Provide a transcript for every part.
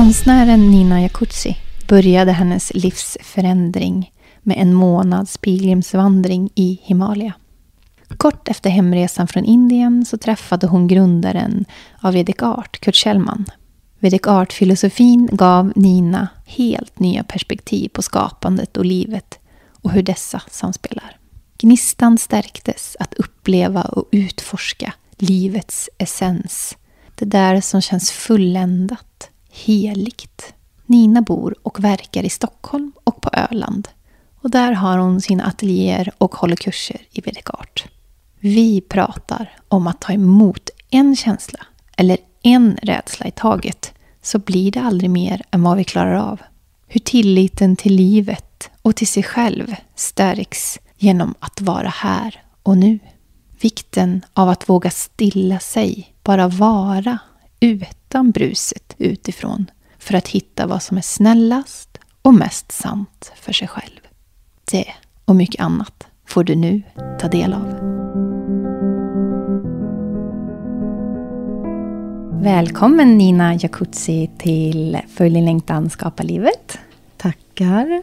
Konstnären Nina Jacuzzi började hennes livsförändring med en månads pilgrimsvandring i Himalaya. Kort efter hemresan från Indien så träffade hon grundaren av Vedic Art, Kurt Kjellman. Vedic Art-filosofin gav Nina helt nya perspektiv på skapandet och livet och hur dessa samspelar. Gnistan stärktes att uppleva och utforska livets essens. Det där som känns fulländat, heligt. Nina bor och verkar i Stockholm och på Öland. Och där har hon sina ateljéer och håller kurser i Vedic Art. Vi pratar om att ta emot en känsla eller en rädsla i taget så blir det aldrig mer än vad vi klarar av. Hur tilliten till livet och till sig själv stärks genom att vara här och nu. Vikten av att våga stilla sig, bara vara utan bruset utifrån för att hitta vad som är snällast och mest sant för sig själv. Det och mycket annat får du nu ta del av. Välkommen Nina Jacuzzi till Följ din längtan, skapa livet. Tackar.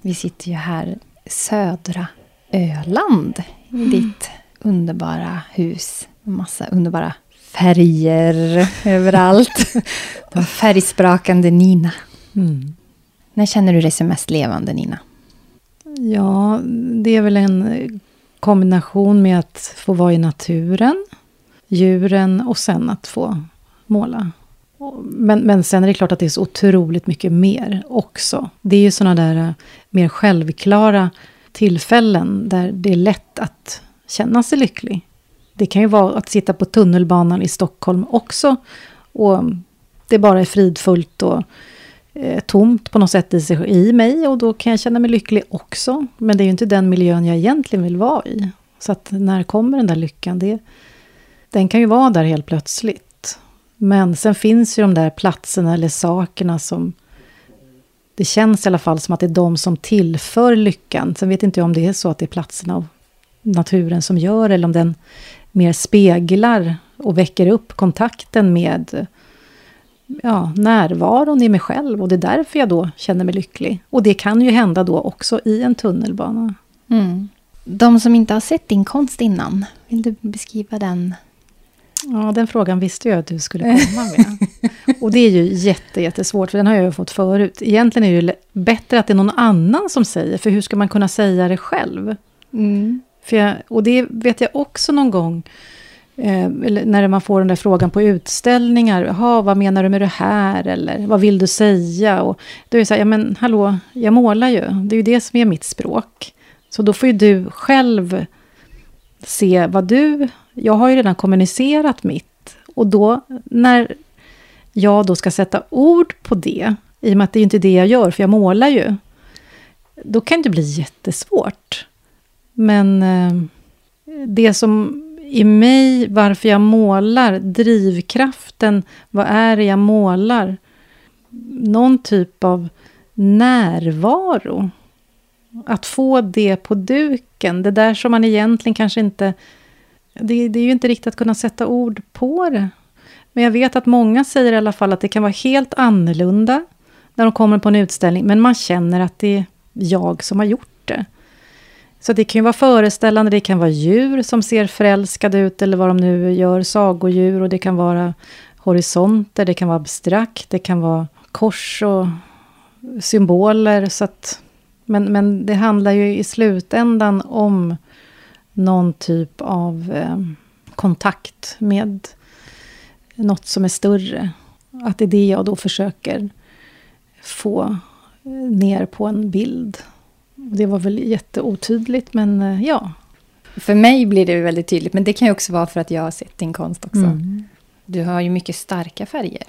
Vi sitter ju här södra Öland i mm. ditt underbara hus. Massa underbara färger överallt. Den färgsprakande Nina. Mm. När känner du dig som mest levande, Nina? Ja, det är väl en kombination med att få vara i naturen, djuren och sen att få måla. Men, men sen är det klart att det är så otroligt mycket mer också. Det är ju sådana där eh, mer självklara tillfällen där det är lätt att känna sig lycklig. Det kan ju vara att sitta på tunnelbanan i Stockholm också. Och det bara är fridfullt och eh, tomt på något sätt i, sig, i mig. Och då kan jag känna mig lycklig också. Men det är ju inte den miljön jag egentligen vill vara i. Så att när kommer den där lyckan? Det, den kan ju vara där helt plötsligt. Men sen finns ju de där platserna eller sakerna som det känns i alla fall som att det är de som tillför lyckan. Sen vet inte jag om det är så att det är platserna av naturen som gör eller om den mer speglar och väcker upp kontakten med ja, närvaron i mig själv. Och det är därför jag då känner mig lycklig. Och det kan ju hända då också i en tunnelbana. Mm. De som inte har sett din konst innan, vill du beskriva den? Ja, den frågan visste jag att du skulle komma med. och det är ju jätte, jättesvårt, för den har jag ju fått förut. Egentligen är det ju bättre att det är någon annan som säger, för hur ska man kunna säga det själv? Mm. För jag, och det vet jag också någon gång, eh, när man får den där frågan på utställningar. Jaha, vad menar du med det här? Eller vad vill du säga? Och då är det så här, ja men hallå, jag målar ju. Det är ju det som är mitt språk. Så då får ju du själv se vad du... Jag har ju redan kommunicerat mitt. Och då, när jag då ska sätta ord på det, i och med att det är inte det jag gör, för jag målar ju. Då kan det bli jättesvårt. Men eh, det som i mig, varför jag målar, drivkraften, vad är det jag målar? Någon typ av närvaro. Att få det på duken, det där som man egentligen kanske inte... Det, det är ju inte riktigt att kunna sätta ord på det. Men jag vet att många säger i alla fall att det kan vara helt annorlunda när de kommer på en utställning, men man känner att det är jag som har gjort det. Så det kan ju vara föreställande, det kan vara djur som ser förälskade ut eller vad de nu gör, sagodjur och det kan vara horisonter, det kan vara abstrakt, det kan vara kors och symboler. Så att, men, men det handlar ju i slutändan om någon typ av eh, kontakt med något som är större. Att det är det jag då försöker få eh, ner på en bild. Det var väl jätteotydligt, men eh, ja. För mig blir det väldigt tydligt, men det kan ju också vara för att jag har sett din konst också. Mm. Du har ju mycket starka färger,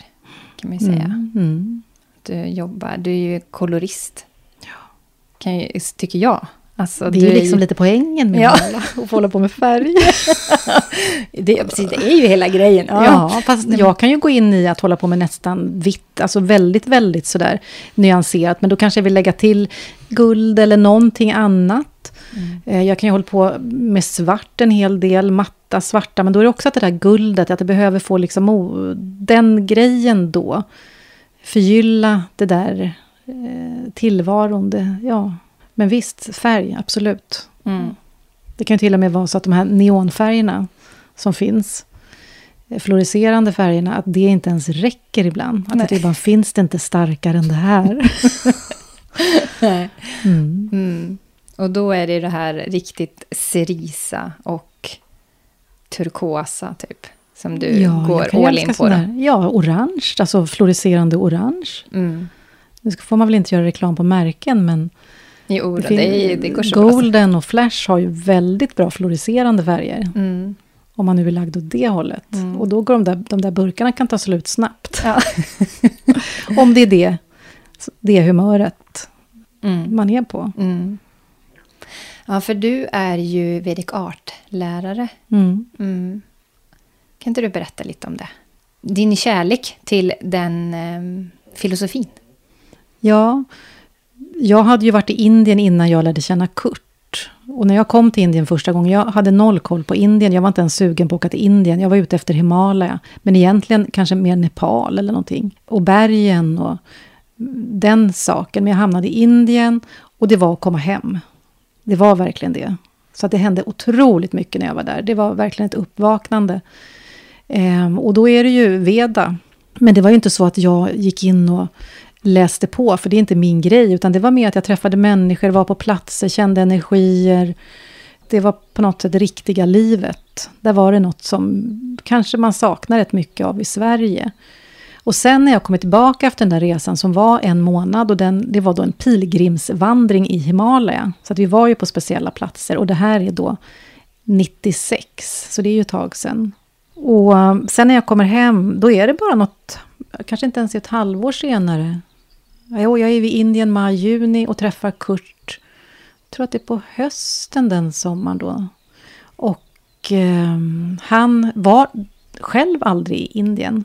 kan man ju säga. Mm. Mm. Du jobbar, du är ju kolorist. Ja. Kan ju, tycker jag. Alltså, det är ju liksom lite poängen med ja. att hålla på med färg. det, precis, det är ju hela grejen. Ja, ja fast jag kan ju gå in i att hålla på med nästan vitt, alltså väldigt, väldigt sådär nyanserat. Men då kanske jag vill lägga till guld eller någonting annat. Mm. Eh, jag kan ju hålla på med svart en hel del, matta svarta. Men då är det också att det där guldet, att det behöver få liksom oh, den grejen då. Förgylla det där eh, tillvaron. Det, ja. Men visst, färg, absolut. Mm. Det kan ju till och med vara så att de här neonfärgerna som finns, eh, fluorescerande färgerna, att det inte ens räcker ibland. Att Nej. det bara, finns det inte starkare än det här? Nej. Mm. Mm. Och då är det det här riktigt cerisa och turkosa, typ. Som du ja, går all in på. Där, ja, orange, alltså fluorescerande orange. Mm. Nu får man väl inte göra reklam på märken, men Jo, det, det, det går så Golden och Flash har ju väldigt bra fluorescerande färger. Mm. Om man nu är lagd åt det hållet. Mm. Och då går de där, de där burkarna kan ta slut snabbt. Ja. om det är det, det humöret mm. man är på. Mm. Ja, för du är ju Vedic Art-lärare. Mm. Mm. Kan inte du berätta lite om det? Din kärlek till den eh, filosofin. Ja, jag hade ju varit i Indien innan jag lärde känna Kurt. Och när jag kom till Indien första gången, jag hade noll koll på Indien. Jag var inte ens sugen på att åka till Indien. Jag var ute efter Himalaya. Men egentligen kanske mer Nepal eller någonting. Och bergen och den saken. Men jag hamnade i Indien och det var att komma hem. Det var verkligen det. Så att det hände otroligt mycket när jag var där. Det var verkligen ett uppvaknande. Ehm, och då är det ju Veda. Men det var ju inte så att jag gick in och läste på, för det är inte min grej, utan det var mer att jag träffade människor, var på platser, kände energier. Det var på något sätt riktiga livet. Där var det något som kanske man saknar rätt mycket av i Sverige. Och sen när jag kom tillbaka efter den där resan som var en månad och den, det var då en pilgrimsvandring i Himalaya. Så att vi var ju på speciella platser och det här är då 96, så det är ju ett tag sedan. Och eh, sen när jag kommer hem, då är det bara något, kanske inte ens ett halvår senare, Jo, jag är i Indien maj, juni och träffar Kurt. Jag tror att det är på hösten den sommaren då. Och eh, han var själv aldrig i Indien.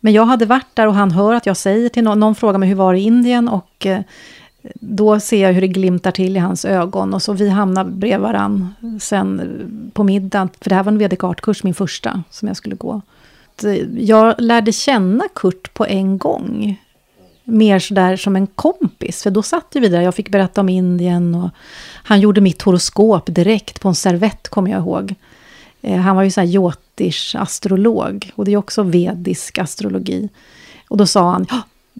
Men jag hade varit där och han hör att jag säger till någon, någon frågar mig hur var det i Indien och eh, då ser jag hur det glimtar till i hans ögon och så vi hamnar bredvid varann sen på middagen. För det här var en vd-kartkurs, min första, som jag skulle gå. Jag lärde känna Kurt på en gång mer sådär som en kompis. För då satt vi där, jag fick berätta om Indien och han gjorde mitt horoskop direkt på en servett, kommer jag ihåg. Eh, han var ju så här jotish astrolog och det är också vedisk astrologi. Och då sa han,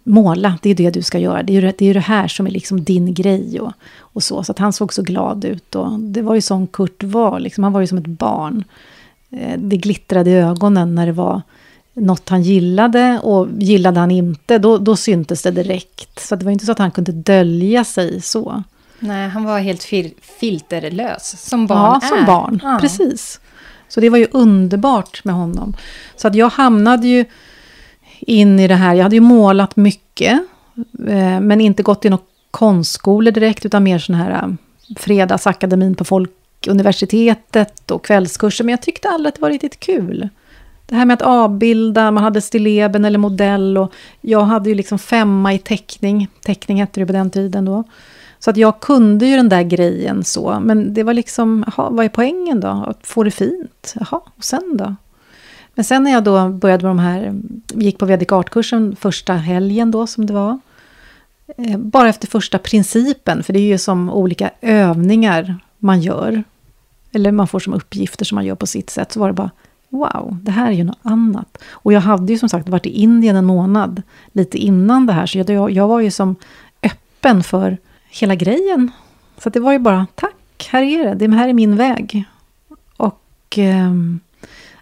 måla, det är det du ska göra. Det är ju det, är det här som är liksom din grej och, och så. Så att han såg så glad ut och det var ju som Kurt var, liksom, han var ju som ett barn. Eh, det glittrade i ögonen när det var något han gillade och gillade han inte, då, då syntes det direkt. Så det var inte så att han kunde dölja sig så. Nej, han var helt fil filterlös, som barn ja, är. som barn. Ja. Precis. Så det var ju underbart med honom. Så att jag hamnade ju in i det här. Jag hade ju målat mycket, eh, men inte gått i några konstskolor direkt, utan mer sån här eh, fredagsakademin på Folkuniversitetet och kvällskurser. Men jag tyckte aldrig att det var riktigt kul. Det här med att avbilda, man hade stilleben eller modell och jag hade ju liksom femma i teckning. Teckning hette det på den tiden då. Så att jag kunde ju den där grejen så, men det var liksom, jaha, vad är poängen då? Att få det fint? Jaha, och sen då? Men sen när jag då började med de här, gick på Vedic Art-kursen första helgen då som det var. Eh, bara efter första principen, för det är ju som olika övningar man gör, eller man får som uppgifter som man gör på sitt sätt, så var det bara wow, det här är ju något annat. Och jag hade ju som sagt varit i Indien en månad lite innan det här, så jag, jag var ju som öppen för hela grejen. Så det var ju bara, tack, här är det, det här är min väg. Och eh,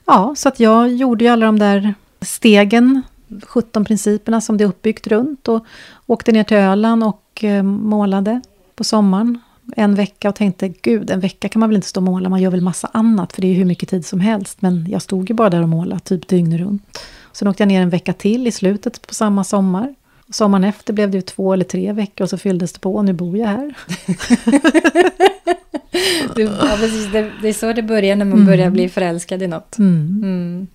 ja, så att jag gjorde ju alla de där stegen, 17 principerna som det är uppbyggt runt och åkte ner till Öland och eh, målade på sommaren en vecka och tänkte gud, en vecka kan man väl inte stå och måla, man gör väl massa annat för det är hur mycket tid som helst. Men jag stod ju bara där och målade typ dygnet runt. Sen åkte jag ner en vecka till i slutet på samma sommar. Sommaren efter blev det ju två eller tre veckor och så fylldes det på och nu bor jag här. du, ja, precis, det, det, är så det börjar när man mm. börjar bli förälskad i något. Mm. Mm.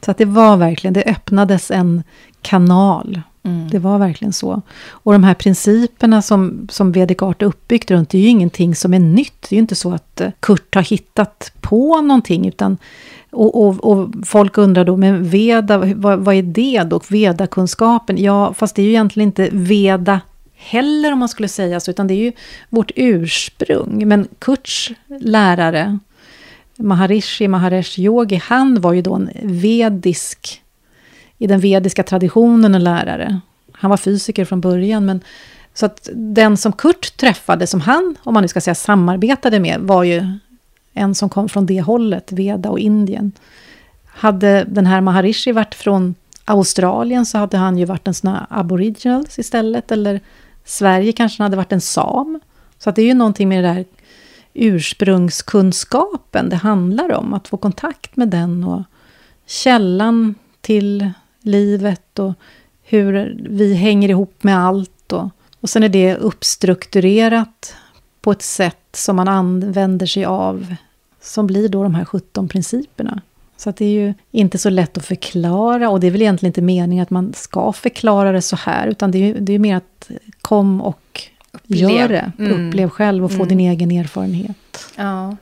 Så att det var verkligen, det öppnades en kanal Mm. Det var verkligen så. Och de här principerna som, som Vedic Art är uppbyggt runt, det är ju ingenting som är nytt. Det är ju inte så att eh, Kurt har hittat på någonting, utan och, och, och folk undrar då, men Veda, vad, vad är det då? Veda-kunskapen? Ja, fast det är ju egentligen inte Veda heller om man skulle säga så, utan det är ju vårt ursprung. Men Kurts lärare, Maharishi Maharesh Yogi, han var ju då en vedisk i den vediska traditionen en lärare. Han var fysiker från början, men så att den som Kurt träffade, som han, om man nu ska säga samarbetade med, var ju en som kom från det hållet, Veda och Indien. Hade den här Maharishi varit från Australien så hade han ju varit en sån här aboriginals istället, eller Sverige kanske hade varit en sam. Så att det är ju någonting med det där ursprungskunskapen det handlar om, att få kontakt med den och källan till livet och hur vi hänger ihop med allt. Och, och sen är det uppstrukturerat på ett sätt som man använder sig av, som blir då de här 17 principerna. Så att det är ju inte så lätt att förklara och det är väl egentligen inte meningen att man ska förklara det så här, utan det är, det är mer att kom och Upplev. gör det. Mm. Upplev själv och få mm. din egen erfarenhet. Ja.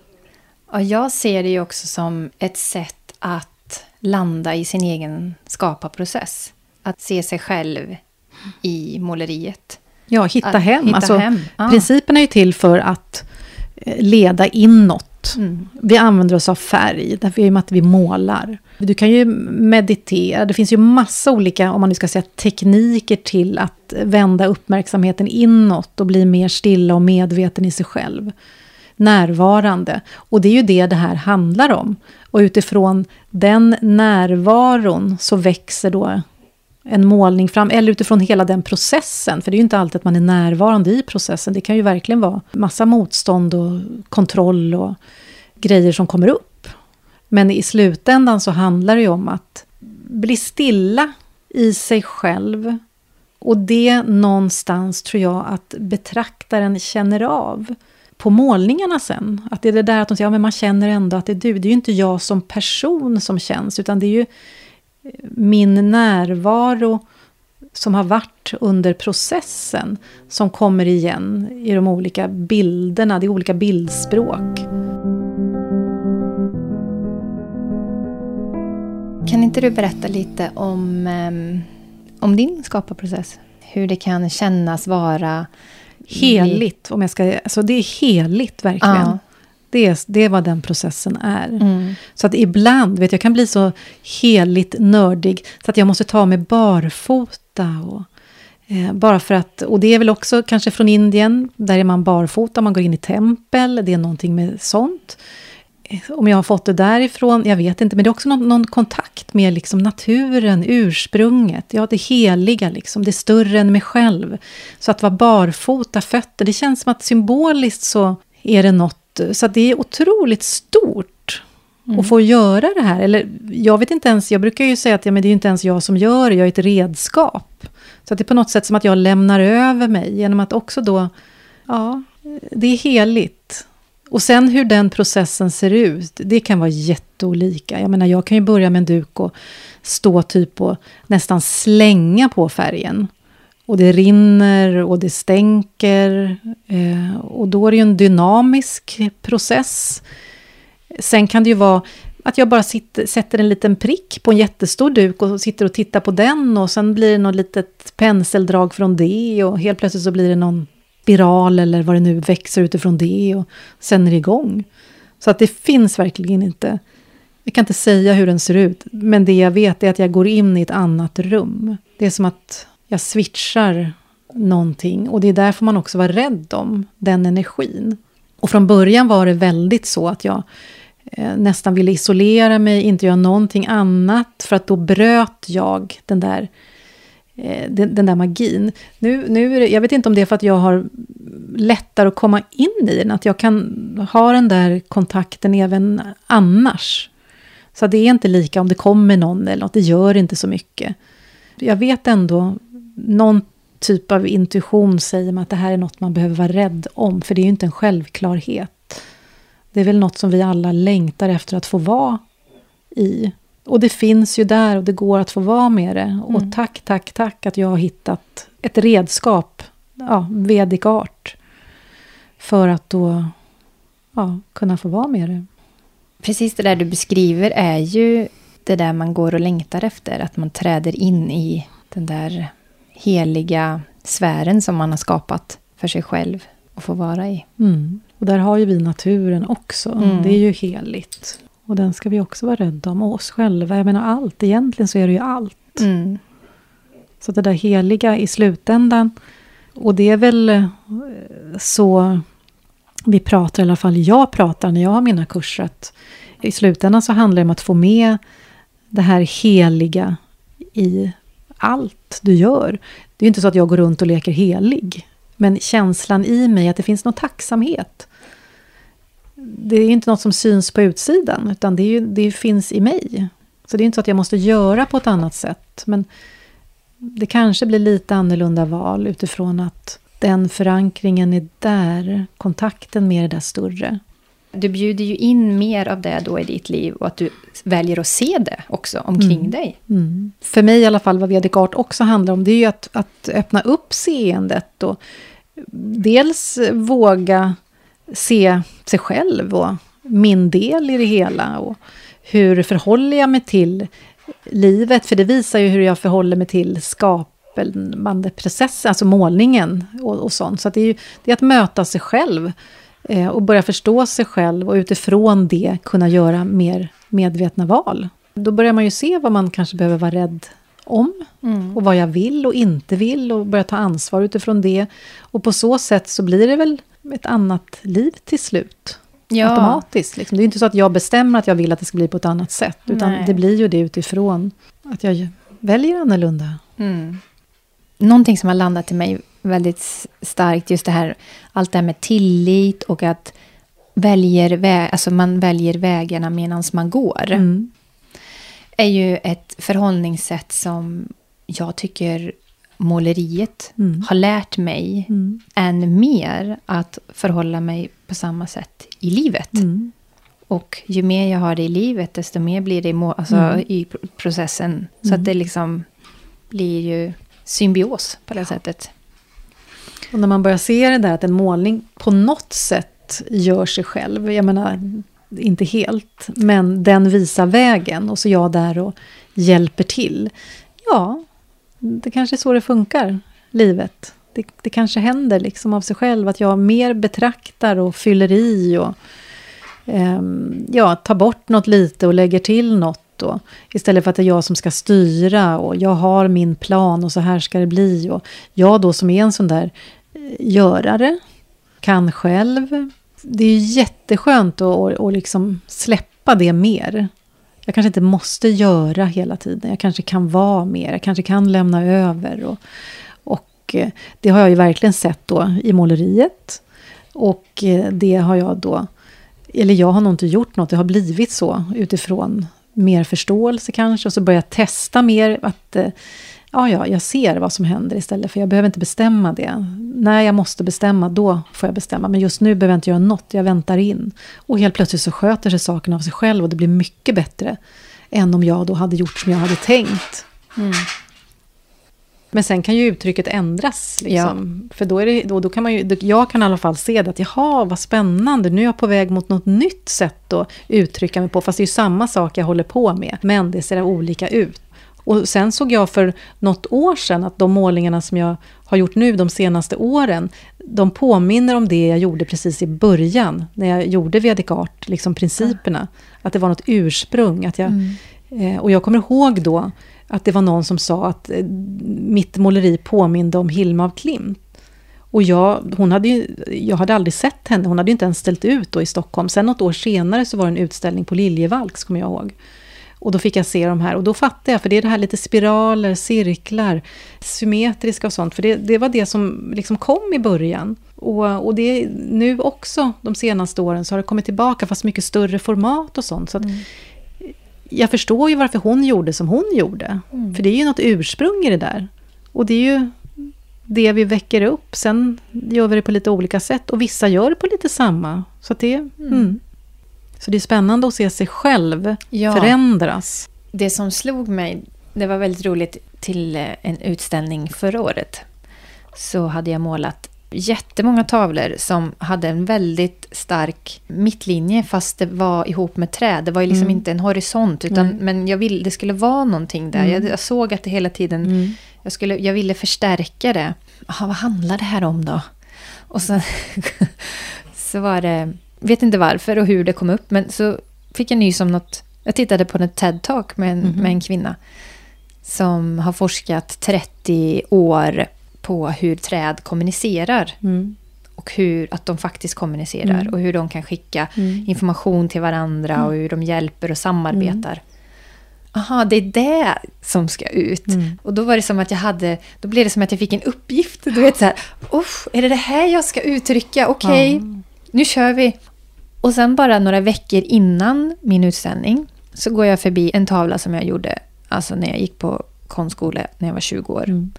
Och jag ser det ju också som ett sätt att landa i sin egen skaparprocess. Att se sig själv i måleriet. Ja, hitta att hem. Hitta alltså, hem. Ah. Principen är ju till för att eh, leda inåt. Mm. Vi använder oss av färg, därför är att vi målar. Du kan ju meditera, det finns ju massa olika, om man nu ska säga tekniker till att vända uppmärksamheten inåt och bli mer stilla och medveten i sig själv närvarande. Och det är ju det det här handlar om. Och utifrån den närvaron så växer då en målning fram, eller utifrån hela den processen, för det är ju inte alltid att man är närvarande i processen, det kan ju verkligen vara massa motstånd och kontroll och grejer som kommer upp. Men i slutändan så handlar det ju om att bli stilla i sig själv. Och det någonstans tror jag att betraktaren känner av på målningarna sen. Att det är det där att de säger, ja men man känner ändå att det är du. Det är ju inte jag som person som känns, utan det är ju eh, min närvaro som har varit under processen som kommer igen i de olika bilderna, det är olika bildspråk. Kan inte du berätta lite om, ehm, om din skaparprocess? Hur det kan kännas vara heligt. Om jag ska, alltså det är heligt verkligen. Ja. Det, är, det är vad den processen är. Mm. Så att ibland, vet jag kan bli så heligt nördig så att jag måste ta mig barfota. Och, eh, bara för att, och det är väl också kanske från Indien, där är man barfota, man går in i tempel, det är någonting med sånt om jag har fått det därifrån, jag vet inte. Men det är också någon, någon kontakt med liksom naturen, ursprunget. Ja, det heliga, liksom, det är större än mig själv. Så att vara barfota fötter, det känns som att symboliskt så är det något. Så det är otroligt stort mm. att få göra det här. Eller jag vet inte ens, jag brukar ju säga att ja, men det är inte ens jag som gör det, jag är ett redskap. Så att det är på något sätt som att jag lämnar över mig genom att också då, ja, det är heligt. Och sen hur den processen ser ut, det kan vara jätteolika. Jag menar, jag kan ju börja med en duk och stå typ och nästan slänga på färgen. Och det rinner och det stänker. Eh, och då är det ju en dynamisk process. Sen kan det ju vara att jag bara sitter, sätter en liten prick på en jättestor duk och sitter och tittar på den och sen blir det något litet penseldrag från det och helt plötsligt så blir det någon spiral eller vad det nu växer utifrån det och sen är det igång. Så att det finns verkligen inte, jag kan inte säga hur den ser ut, men det jag vet är att jag går in i ett annat rum. Det är som att jag switchar någonting och det är därför man också var rädd om den energin. Och från början var det väldigt så att jag eh, nästan ville isolera mig, inte göra någonting annat, för att då bröt jag den där, eh, Eh, den, den, där magin. Nu, nu jag vet inte om det är för att jag har lättare att komma in i den, att jag kan ha den där kontakten även annars. Så det är inte lika om det kommer någon eller något, det gör inte så mycket. Jag vet ändå, någon typ av intuition säger mig att det här är något man behöver vara rädd om, för det är ju inte en självklarhet. Det är väl något som vi alla längtar efter att få vara i. Och det finns ju där och det går att få vara med det. Mm. Och tack, tack, tack att jag har hittat ett redskap, ja, vedic art, för att då ja, kunna få vara med det. Precis det där du beskriver är ju det där man går och längtar efter. Att man träder in i den där heliga sfären som man har skapat för sig själv och få vara i. Mm. Och där har ju vi naturen också. Mm. Det är ju heligt. Och den ska vi också vara rädda om. Och oss själva. Jag menar allt. Egentligen så är det ju allt. Mm. Så det där heliga i slutändan. Och det är väl eh, så vi pratar, i alla fall jag pratar när jag har mina kurser. Att I slutändan så handlar det om att få med det här heliga i allt du gör. Det är inte så att jag går runt och leker helig. Men känslan i mig att det finns någon tacksamhet. Det är inte något som syns på utsidan, utan det, ju, det finns i mig. Så det är inte så att jag måste göra på ett annat sätt. Men det kanske blir lite annorlunda val utifrån att den förankringen är där, kontakten med det där större. Du bjuder ju in mer av det då i ditt liv och att du väljer att se det också omkring mm. dig. Mm. För mig i alla fall, vad Vedic Art också handlar om, det är ju att, att öppna upp seendet och dels våga se sig själv och min del i det hela. Och hur förhåller jag mig till livet? För det visar ju hur jag förhåller mig till skapandeprocessen, alltså målningen och, och sånt. Så det är ju det är att möta sig själv Eh, och börja förstå sig själv och utifrån det kunna göra mer medvetna val. Då börjar man ju se vad man kanske behöver vara rädd om mm. och vad jag vill och inte vill och börja ta ansvar utifrån det. Och på så sätt så blir det väl ett annat liv till slut. Ja. Automatiskt. Liksom. Det är inte så att jag bestämmer att jag vill att det ska bli på ett annat sätt. Utan Nej. det blir ju det utifrån att jag väljer annorlunda. Mm. Någonting som har landat i mig väldigt starkt just det här, allt det här med tillit och att väljer vä alltså man väljer vägarna medan man går. Mm. Är ju ett förhållningssätt som jag tycker måleriet mm. har lärt mig mm. än mer att förhålla mig på samma sätt i livet. Mm. Och ju mer jag har det i livet, desto mer blir det i, alltså, mm. i processen. Så att mm. det liksom blir ju symbios på det sättet. Och när man börjar se det där att en målning på något sätt gör sig själv, jag menar inte helt, men den visar vägen och så är jag där och hjälper till. Ja, det kanske är så det funkar, livet. Det, det kanske händer liksom av sig själv att jag mer betraktar och fyller i och eh, ja, tar bort något lite och lägger till något och, istället för att det är jag som ska styra och jag har min plan och så här ska det bli. Och jag då som är en sån där eh, görare, kan själv. Det är jätteskönt att, att liksom släppa det mer. Jag kanske inte måste göra hela tiden. Jag kanske kan vara mer. Jag kanske kan lämna över. Och, och eh, det har jag ju verkligen sett då i måleriet. Och eh, det har jag då... Eller jag har nog inte gjort något. Det har blivit så utifrån mer förståelse kanske. Och så börjar jag testa mer. att eh, ja, ja, jag ser vad som händer istället för jag behöver inte bestämma det. När jag måste bestämma, då får jag bestämma. Men just nu behöver jag inte göra något, jag väntar in. Och helt plötsligt så sköter sig saken av sig själv och det blir mycket bättre än om jag då hade gjort som jag hade tänkt. Mm. Men sen kan ju uttrycket ändras. Liksom. Ja. För då, är det, då, då kan man ju, jag kan i alla fall se det att jaha, vad spännande, nu är jag på väg mot något nytt sätt att uttrycka mig på. Fast det är ju samma sak jag håller på med, men det ser olika ut. Och sen såg jag för något år sedan att de målningarna som jag har gjort nu de senaste åren, de påminner om det jag gjorde precis i början, när jag gjorde Vedic Art, liksom principerna. Att det var något ursprung. Att jag, mm. eh, och jag kommer ihåg då att det var någon som sa att eh, mitt måleri påminde om Hilma av Klint. Och jag, hon hade ju, jag hade aldrig sett henne, hon hade ju inte ens ställt ut då i Stockholm. Sen något år senare så var det en utställning på Liljevalchs, kommer jag ihåg. Och då fick jag se de här och då fattade jag, för det är det här lite spiraler, cirklar, symmetriska och sånt. För det, det var det som liksom kom i början. Och, och det nu också, de senaste åren, så har det kommit tillbaka, fast mycket större format och sånt. Så mm. Jag förstår ju varför hon gjorde som hon gjorde. Mm. För det är ju något ursprung i det där. Och det är ju det vi väcker upp. Sen gör vi det på lite olika sätt och vissa gör det på lite samma. Så det, mm. Så det är spännande att se sig själv ja. förändras. Det som slog mig, det var väldigt roligt till eh, en utställning förra året. Så hade jag målat jättemånga tavlor som hade en väldigt stark mittlinje fast det var ihop med träd. Det var ju liksom mm. inte en horisont utan mm. men jag ville, det skulle vara någonting där. Mm. Jag, jag, såg att det hela tiden, mm. jag, skulle, jag ville förstärka det. Aha, vad handlar det här om då? Och så, så var det vet inte varför och hur det kom upp, men så fick jag nys om något. Jag tittade på en TED-talk med, en, mm med en kvinna som har forskat 30 år på hur träd kommunicerar. Mm. Och hur, att de faktiskt kommunicerar mm. och hur de kan skicka mm. information till varandra och mm. hur de hjälper och samarbetar. Aha, det är det som ska ut. Mm. Och då var det som att jag hade, då blev det som att jag fick en uppgift. Du vet så här, är det det här jag ska uttrycka? Okej, okay, nu kör vi. Och sen bara några veckor innan min utställning så går jag förbi en tavla som jag gjorde alltså när jag gick på konstskola när jag var 20 år. Mm.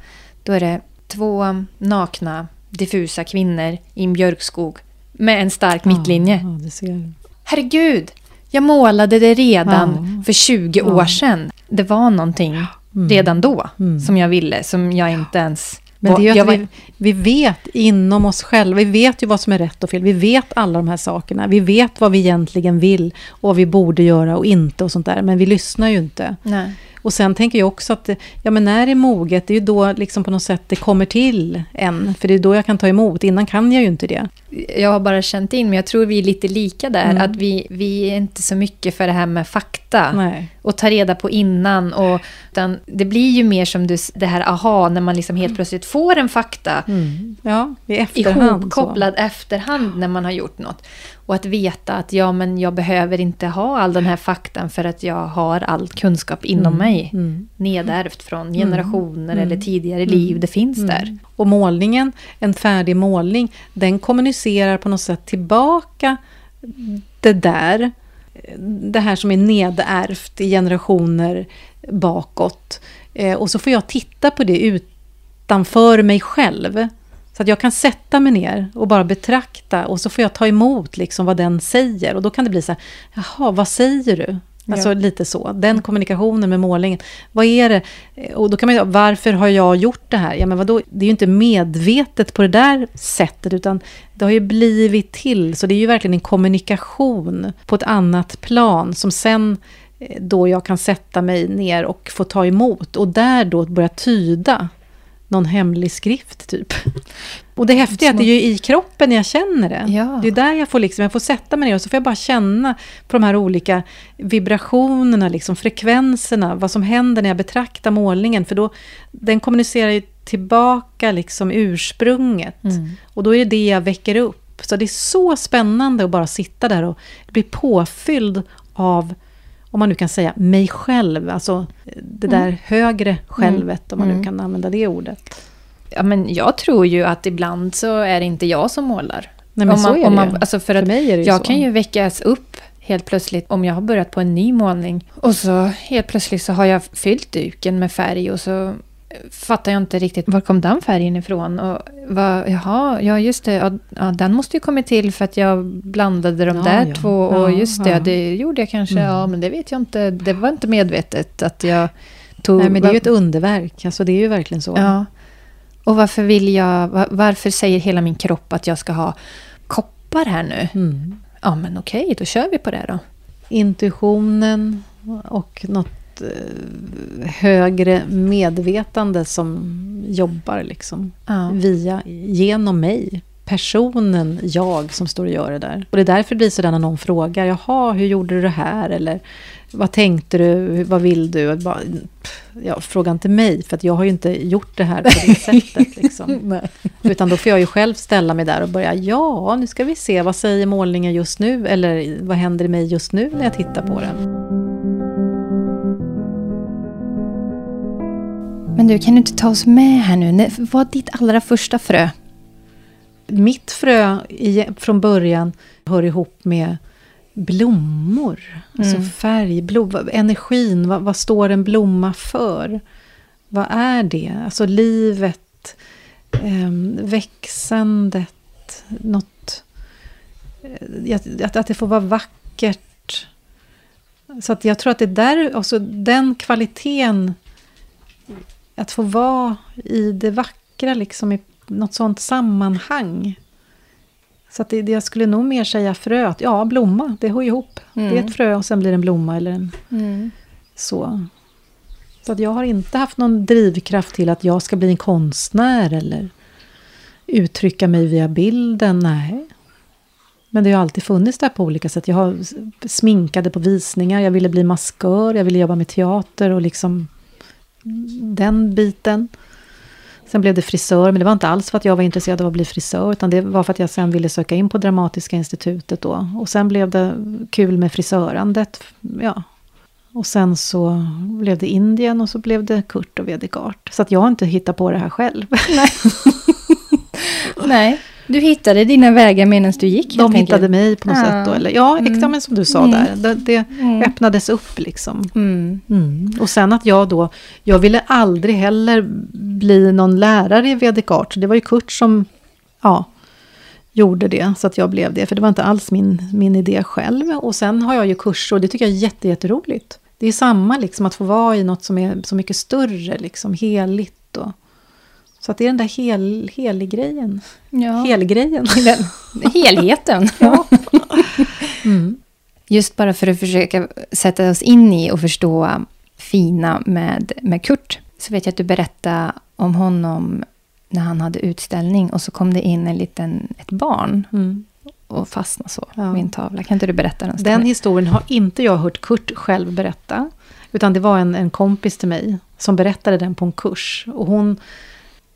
Då är det två nakna, diffusa kvinnor i en björkskog med en stark ja, mittlinje. Ja, Herregud! Jag målade det redan ja. för 20 år sedan. Det var någonting mm. redan då mm. som jag ville, som jag inte ens men det är ju att vi, vi vet inom oss själva, vi vet ju vad som är rätt och fel. Vi vet alla de här sakerna. Vi vet vad vi egentligen vill och vad vi borde göra och inte och sånt där. Men vi lyssnar ju inte. Nej. Och sen tänker jag också att, ja men när det är moget, det är ju då liksom på något sätt det kommer till en. För det är då jag kan ta emot, innan kan jag ju inte det. Jag har bara känt in, men jag tror vi är lite lika där. Mm. Att vi, vi är inte så mycket för det här med fakta. Nej. Och ta reda på innan. Och, utan det blir ju mer som du, det här aha, när man liksom helt plötsligt får en fakta. Mm. Ja, i efterhand. Ihopkopplad så. efterhand när man har gjort något. Och att veta att ja, men jag behöver inte ha all den här faktan för att jag har all kunskap inom mm. mig. Mm. Nedärvt från mm. generationer mm. eller tidigare mm. liv. Det finns mm. där. Och målningen, en färdig målning, den kommunicerar på något sätt tillbaka det där. Det här som är nedärvt i generationer bakåt. Eh, och så får jag titta på det utanför mig själv. Så att jag kan sätta mig ner och bara betrakta och så får jag ta emot liksom vad den säger. Och då kan det bli så här, jaha, vad säger du? Alltså ja. lite så. Den kommunikationen med målningen. Vad är det? Och då kan man ju varför har jag gjort det här? Ja, men vadå? Det är ju inte medvetet på det där sättet, utan det har ju blivit till. Så det är ju verkligen en kommunikation på ett annat plan, som sen eh, då jag kan sätta mig ner och få ta emot. Och där då börja tyda någon hemlig skrift typ. Och det häftiga är att det är ju i kroppen jag känner det. Ja. Det är där jag får, liksom, jag får sätta mig ner och så får jag bara känna på de här olika vibrationerna, liksom, frekvenserna, vad som händer när jag betraktar målningen. För då, den kommunicerar ju tillbaka liksom ursprunget. Mm. Och då är det det jag väcker upp. Så det är så spännande att bara sitta där och bli påfylld av om man nu kan säga, mig själv. Alltså det där mm. högre självet, om man nu mm. kan använda det ordet. Ja, men jag tror ju att ibland så är det inte jag som målar. Nej, men om man, så är det man, alltså för, för att mig är det Jag så. kan ju väckas upp helt plötsligt om jag har börjat på en ny målning. Och så helt plötsligt så har jag fyllt duken med färg och så fattar jag inte riktigt var kom den färgen ifrån. Och vad, jaha, ja just det, ja, den måste ju kommit till för att jag blandade de ja, där ja, två. Och just det, det gjorde jag kanske, mm. ja men det vet jag inte. Det var inte medvetet att jag tog... Nej men det är ju ett underverk, alltså det är ju verkligen så. Ja. Och varför vill jag, varför säger hela min kropp att jag ska ha koppar här nu? Mm. Ja men okej, då kör vi på det då. Intuitionen och något eh, högre medvetande som jobbar liksom Ja. via, genom mig. Personen jag som står och gör det där. Och det är därför det blir sådär när någon frågar, jaha, hur gjorde du det här? Eller vad tänkte du? Vad vill du? Bara, ja, fråga inte mig, för att jag har ju inte gjort det här på det sättet. Liksom. Utan då får jag ju själv ställa mig där och börja, ja, nu ska vi se, vad säger målningen just nu? Eller vad händer i mig just nu när jag tittar på den? Men du, kan du inte ta oss med här nu? Vad var ditt allra första frö? Mitt frö från början hör ihop med blommor. Alltså Mm. färg, blom, energin, vad, vad står en blomma för? Vad är det? Alltså livet, ehm, växandet, något... eh, Att, att, att det får vara vackert. Så att jag tror att det där, alltså den kvaliteten, att få vara i det vackra, liksom i något sånt sammanhang. Så att det, jag skulle nog mer säga fröet. Ja, blomma, det hör ihop. Det är Mm. ett frö och sen blir det en blomma eller en så. Så att jag har inte haft någon drivkraft till att jag ska bli en konstnär eller uttrycka mig via bilden. Nej. Men det har alltid funnits där på olika sätt. Jag har sminkade på visningar, jag ville bli maskör, jag ville jobba med teater och liksom den biten. Sen blev det frisör, men det var inte alls för att jag var intresserad av att bli frisör, utan det var för att jag sen ville söka in på Dramatiska institutet då. Och sen blev det kul med frisörandet. Ja. Och sen så blev det Indien och så blev det Kurt och Vedegard. Så att jag har inte hittat på det här själv. Nej, du hittade dina vägar medan du gick. De helt enkelt. hittade mig på något Ja. sätt då. Eller, ja, Mm. exakt som du sa Mm. där. Det, det Mm. öppnades upp liksom. Mm. Mm. Och sen att jag då, jag ville aldrig heller bli någon lärare i Vedic Art. Det var ju Kurt som, ja, gjorde det. Så att jag blev det. För det var inte alls min, min idé själv. Och sen har jag ju kurser och det tycker jag är jätte, jätteroligt. Det är samma liksom att få vara i något som är så mycket större, liksom heligt. Så att det är den där hel, helig-grejen. Ja. Helgrejen. Helheten. Ja. Mm. Just bara för att försöka sätta oss in i och förstå fina med, med Kurt. Så vet jag att du berättade om honom när han hade utställning och så kom det in en liten, ett barn Mm. och fastnade så Ja. en tavla. Kan inte du berätta den? Den historien har inte jag hört Kurt själv berätta. Utan det var en, en kompis till mig som berättade den på en kurs. Och hon,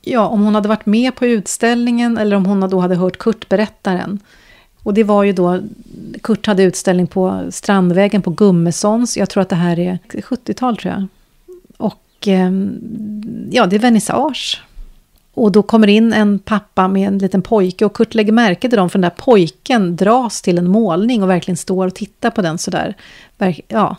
ja, om hon hade varit med på utställningen eller om hon då hade hört Kurt berätta den. Och det var ju då, Kurt hade utställning på Strandvägen på Gummesons. Jag tror att det här är 70-tal tror jag. Och ehm, ja, det är vernissage. Och då kommer in en pappa med en liten pojke och Kurt lägger märke till dem för den där pojken dras till en målning och verkligen står och tittar på den sådär. Ja.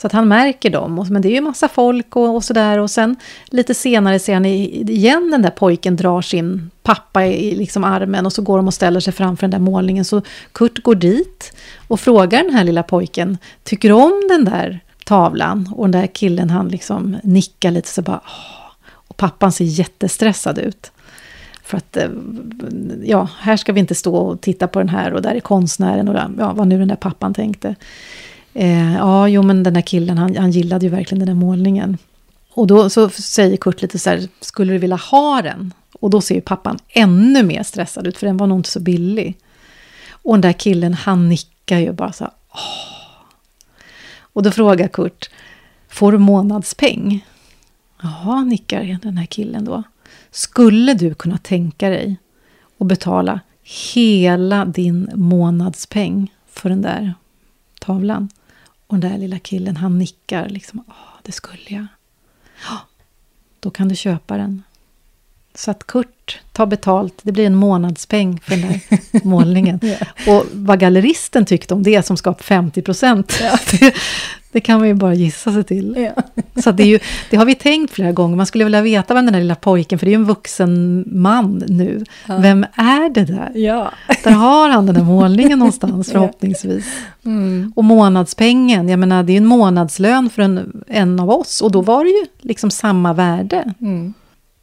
Så att han märker dem. Och- Men det är ju massa folk och, och sådär. Och sen lite senare ser han igen den där pojken drar sin pappa i liksom armen och så går de och ställer sig framför den där målningen. Så Kurt går dit och frågar den här lilla pojken, tycker du om den där tavlan? Och den där killen han liksom nickar lite så bara, "Åh." och pappan ser jättestressad ut. För att, eh, ja, här ska vi inte stå och titta på den här och där är konstnären och där, ja, vad nu den där pappan tänkte. Eh, ja, jo men den där killen, han, han gillade ju verkligen den där målningen. Och då så säger Kurt lite så här, skulle du vilja ha den? Och då ser ju pappan ännu mer stressad ut, för den var nog inte så billig. Och den där killen, han nickar ju bara så här, åh. Och då frågar Kurt, får du månadspeng? Ja, nickar den här killen då. Skulle du kunna tänka dig att betala hela din månadspeng för den där tavlan? Och den där lilla killen, han nickar liksom. Ja, det skulle jag. Ja, då kan du köpa den. Så att Kurt tar betalt, det blir en månadspeng för den där målningen. Och vad galleristen tyckte om det som skapade 50 procent, det, det kan man ju bara gissa sig till. Så att det, ju, det har vi tänkt flera gånger. Man skulle vilja veta vem den där lilla pojken, för det är ju en vuxen man nu. Ja. Vem är det där? Ja. Där har han den där målningen någonstans förhoppningsvis. Mm. Och månadspengen, jag menar det är ju en månadslön för en, en av oss. Och då var det ju liksom samma värde. Mm.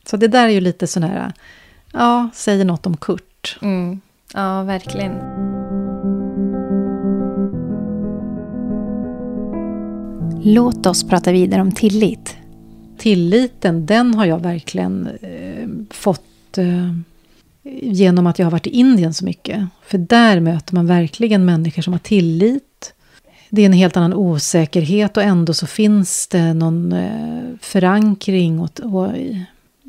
Så det där är ju lite sån här, ja, säger något om Kurt. Mm. Ja, verkligen. Låt oss prata vidare om tillit. Tilliten, den har jag verkligen eh, fått eh, genom att jag har varit i Indien så mycket. För där möter man verkligen människor som har tillit. Det är en helt annan osäkerhet och ändå så finns det någon eh, förankring. Och, och,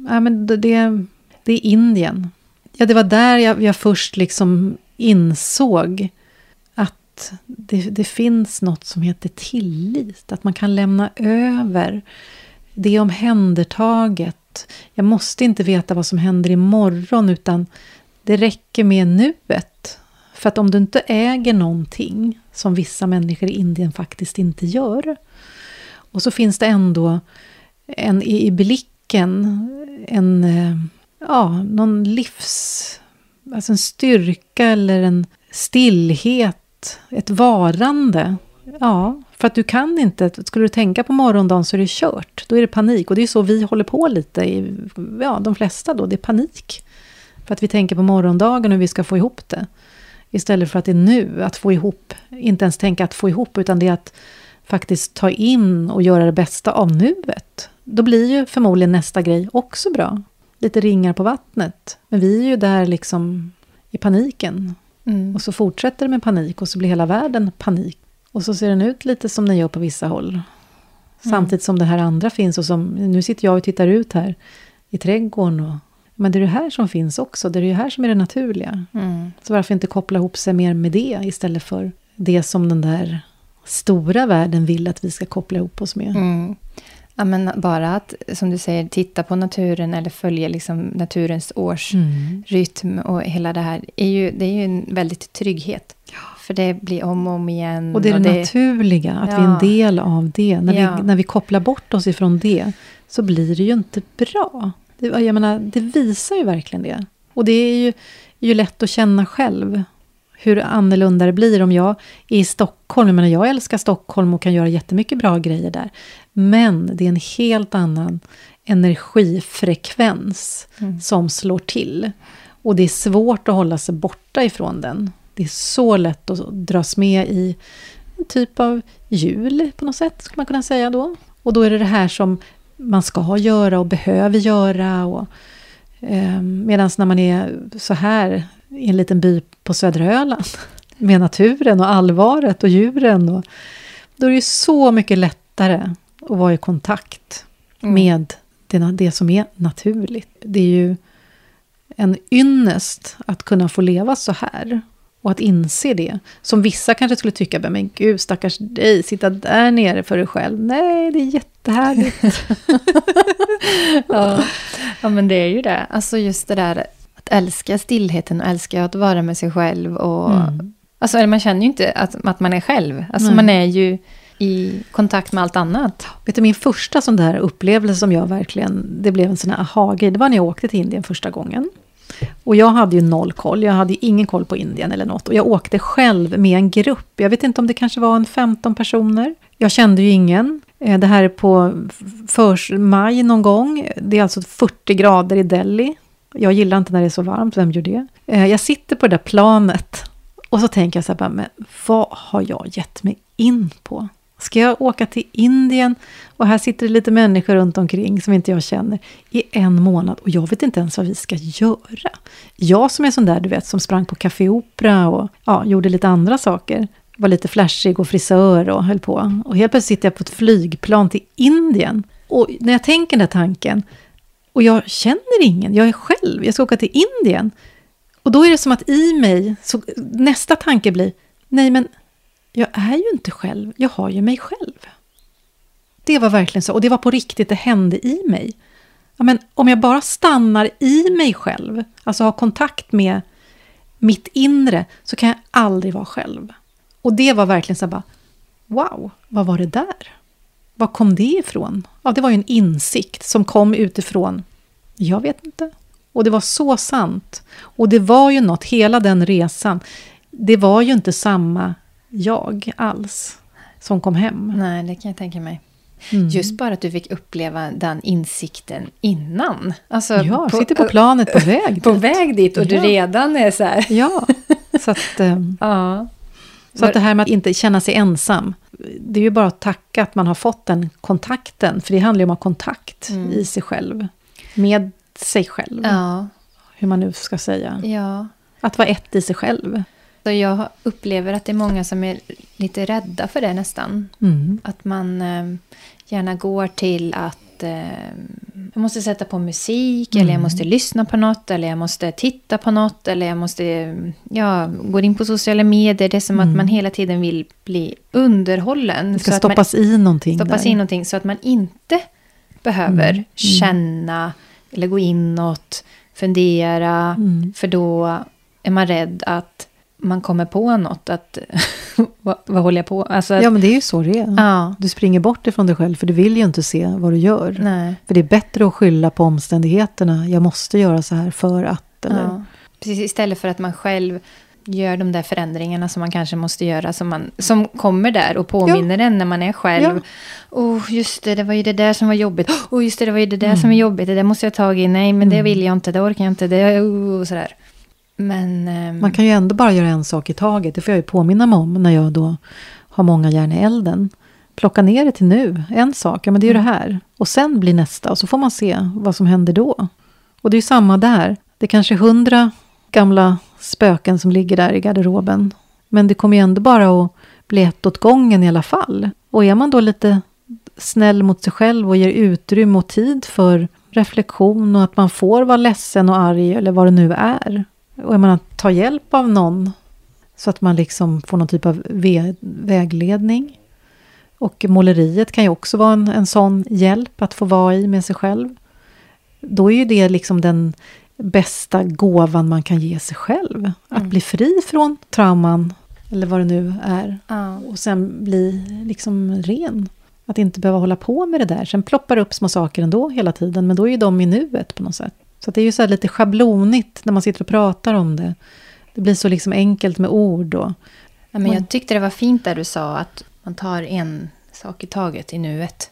ja, men det, det är Indien. Ja, det var där jag, jag först liksom insåg att det, det, finns något som heter tillit. Att man kan lämna över. Det omhändertaget. Jag måste inte veta vad som händer imorgon utan det räcker med nuet. För att om du inte äger någonting, som vissa människor i Indien faktiskt inte gör. Och så finns det ändå en, i, i blicken en, eh, ja, någon livs... Alltså en styrka eller en stillhet, ett varande. Ja, för att du kan inte, skulle du tänka på morgondagen så är det kört. Då är det panik. Och det är så vi håller på lite, i, ja de flesta då, det är panik. För att vi tänker på morgondagen och hur vi ska få ihop det. Istället för att det är nu, att få ihop, inte ens tänka att få ihop, utan det är att faktiskt ta in och göra det bästa av nuet. Då blir ju förmodligen nästa grej också bra. Lite ringar på vattnet. Men vi är ju där liksom i paniken. Mm. Och så fortsätter det med panik och så blir hela världen panik. Och så ser den ut lite som den gör på vissa håll. Mm. Samtidigt som det här andra finns och som, nu sitter jag och tittar ut här i trädgården och men det är det här som finns också, det är det här som är det naturliga. Mm. Så varför inte koppla ihop sig mer med det istället för det som den där stora världen vill att vi ska koppla ihop oss med. Mm. Ja, men bara att, som du säger, titta på naturen eller följa liksom naturens årsrytm mm. och hela det här, är ju, det är ju en väldigt trygghet. Ja. För det blir om och om igen. Och det är och det, det naturliga, att ja. vi är en del av det. När, ja. vi, när vi kopplar bort oss ifrån det, så blir det ju inte bra. Det, jag menar, det visar ju verkligen det. Och det är ju, ju lätt att känna själv hur annorlunda det blir om jag är i Stockholm. Jag menar, jag älskar Stockholm och kan göra jättemycket bra grejer där. Men det är en helt annan energifrekvens mm. som slår till. Och det är svårt att hålla sig borta ifrån den. Det är så lätt att dras med i en typ av jul på något sätt, skulle man kunna säga då. Och då är det det här som man ska göra och behöver göra. Och, eh, Medan när man är så här i en liten by på södra Öland med naturen och allvaret och djuren. Och, då är det ju så mycket lättare att vara i kontakt mm. med det, det som är naturligt. Det är ju en ynnest att kunna få leva så här. Och att inse det. Som vissa kanske skulle tycka, men gud stackars dig, sitta där nere för dig själv. Nej, det är jättehärligt. ja. ja, men det är ju det. Alltså just det där att älska stillheten och älska att vara med sig själv. Och, mm. Alltså man känner ju inte att, att man är själv. Alltså mm. man är ju i kontakt med allt annat. Vet du, min första sån där upplevelse som jag verkligen, det blev en sån här aha-grej, det var när jag åkte till Indien första gången. Och jag hade ju noll koll, jag hade ju ingen koll på Indien eller något. Och jag åkte själv med en grupp, jag vet inte om det kanske var en 15 personer. Jag kände ju ingen. Eh, det här är på maj någon gång. Det är alltså 40 grader i Delhi. Jag gillar inte när det är så varmt, vem gör det? Eh, jag sitter på det där planet och så tänker jag så här, men vad har jag gett mig in på? Ska jag åka till Indien och här sitter det lite människor runt omkring som inte jag känner i en månad och jag vet inte ens vad vi ska göra. Jag som är sån där du vet som sprang på Café Opera och ja, gjorde lite andra saker. Var lite flashig och frisör och höll på. Och helt plötsligt sitter jag på ett flygplan till Indien. Och när jag tänker den tanken och jag känner ingen, jag är själv, jag ska åka till Indien. Och då är det som att i mig, så nästa tanke blir, nej men jag är ju inte själv, jag har ju mig själv. Det var verkligen så, och det var på riktigt, det hände i mig. Ja, men om jag bara stannar i mig själv, alltså har kontakt med mitt inre, så kan jag aldrig vara själv. Och det var verkligen så bara, wow, vad var det där? Var kom det ifrån? Ja, det var ju en insikt som kom utifrån, jag vet inte. Och det var så sant. Och det var ju något, hela den resan, det var ju inte samma jag alls som kom hem. Nej, det kan jag tänka mig. Mm. Just bara att du fick uppleva den insikten innan. Alltså ja, på, sitter på planet på väg dit. På väg dit och ja. du redan är så här. Ja, så att... Um, ja. Så att det här med att inte känna sig ensam, det är ju bara att tacka att man har fått den kontakten. För det handlar ju om att ha kontakt Mm. i sig själv. Med sig själv, Ja, hur man nu ska säga. ja. Att vara ett i sig själv. Så jag upplever att det är många som är lite rädda för det nästan. Mm. Att man eh, gärna går till att eh, jag måste sätta på musik, eller jag måste lyssna på något, eller jag måste titta på något, eller jag måste, ja, gå in på sociala medier. Det är som att man hela tiden vill bli underhållen. Det ska så att man- stoppas i någonting stoppas där. in någonting så att man inte behöver Mm. känna eller gå inåt, fundera. Mm. För då är man rädd att man kommer på något. Att, vad, vad håller jag på alltså att, Ja, men det är ju så det är. ja. Du springer bort ifrån dig själv, för du vill ju inte se vad du gör. Nej. För det är bättre att skylla på omständigheterna. Jag måste göra så här för att. Eller? Ja. Precis, istället för att man själv gör de där förändringarna som man kanske måste göra. Som, man, som kommer där och påminner en när man är själv. Oh, just det, det var ju det där som var jobbigt. Oh, just det, det var ju det där som är jobbigt. Det där måste jag ta tag i. Nej, men det vill jag inte. Det orkar jag inte. Det, oh, sådär. Men... ehm, Man kan ju ändå bara göra en sak i taget. Det får jag ju påminna mig om när jag då har många järn i elden. Plocka ner det till nu. En sak, ja men det är ju det här. Och sen blir nästa. Och så får man se vad som händer då. Och det är ju samma där. Det är kanske hundra gamla spöken som ligger där i garderoben. Men det kommer ju ändå bara att bli ett åt gången i alla fall. Och är man då lite snäll mot sig själv och ger utrymme och tid för reflektion och att man får vara ledsen och arg eller vad det nu är. Och jag menar, ta hjälp av någon så att man liksom får någon typ av vä- vägledning. Och måleriet kan ju också vara en, en sån hjälp att få vara i med sig själv. Då är ju det liksom den bästa gåvan man kan ge sig själv. Att Mm. bli fri från trauman, eller vad det nu är. ja. Och sen bli liksom ren. Att inte behöva hålla på med det där. Sen ploppar det upp små saker ändå hela tiden, men då är ju de i nuet på något sätt. Så det är ju så här lite schablonigt när man sitter och pratar om det. Det blir så liksom enkelt med ord då. Ja, men jag tyckte det var fint där du sa att man tar en sak i taget i nuet.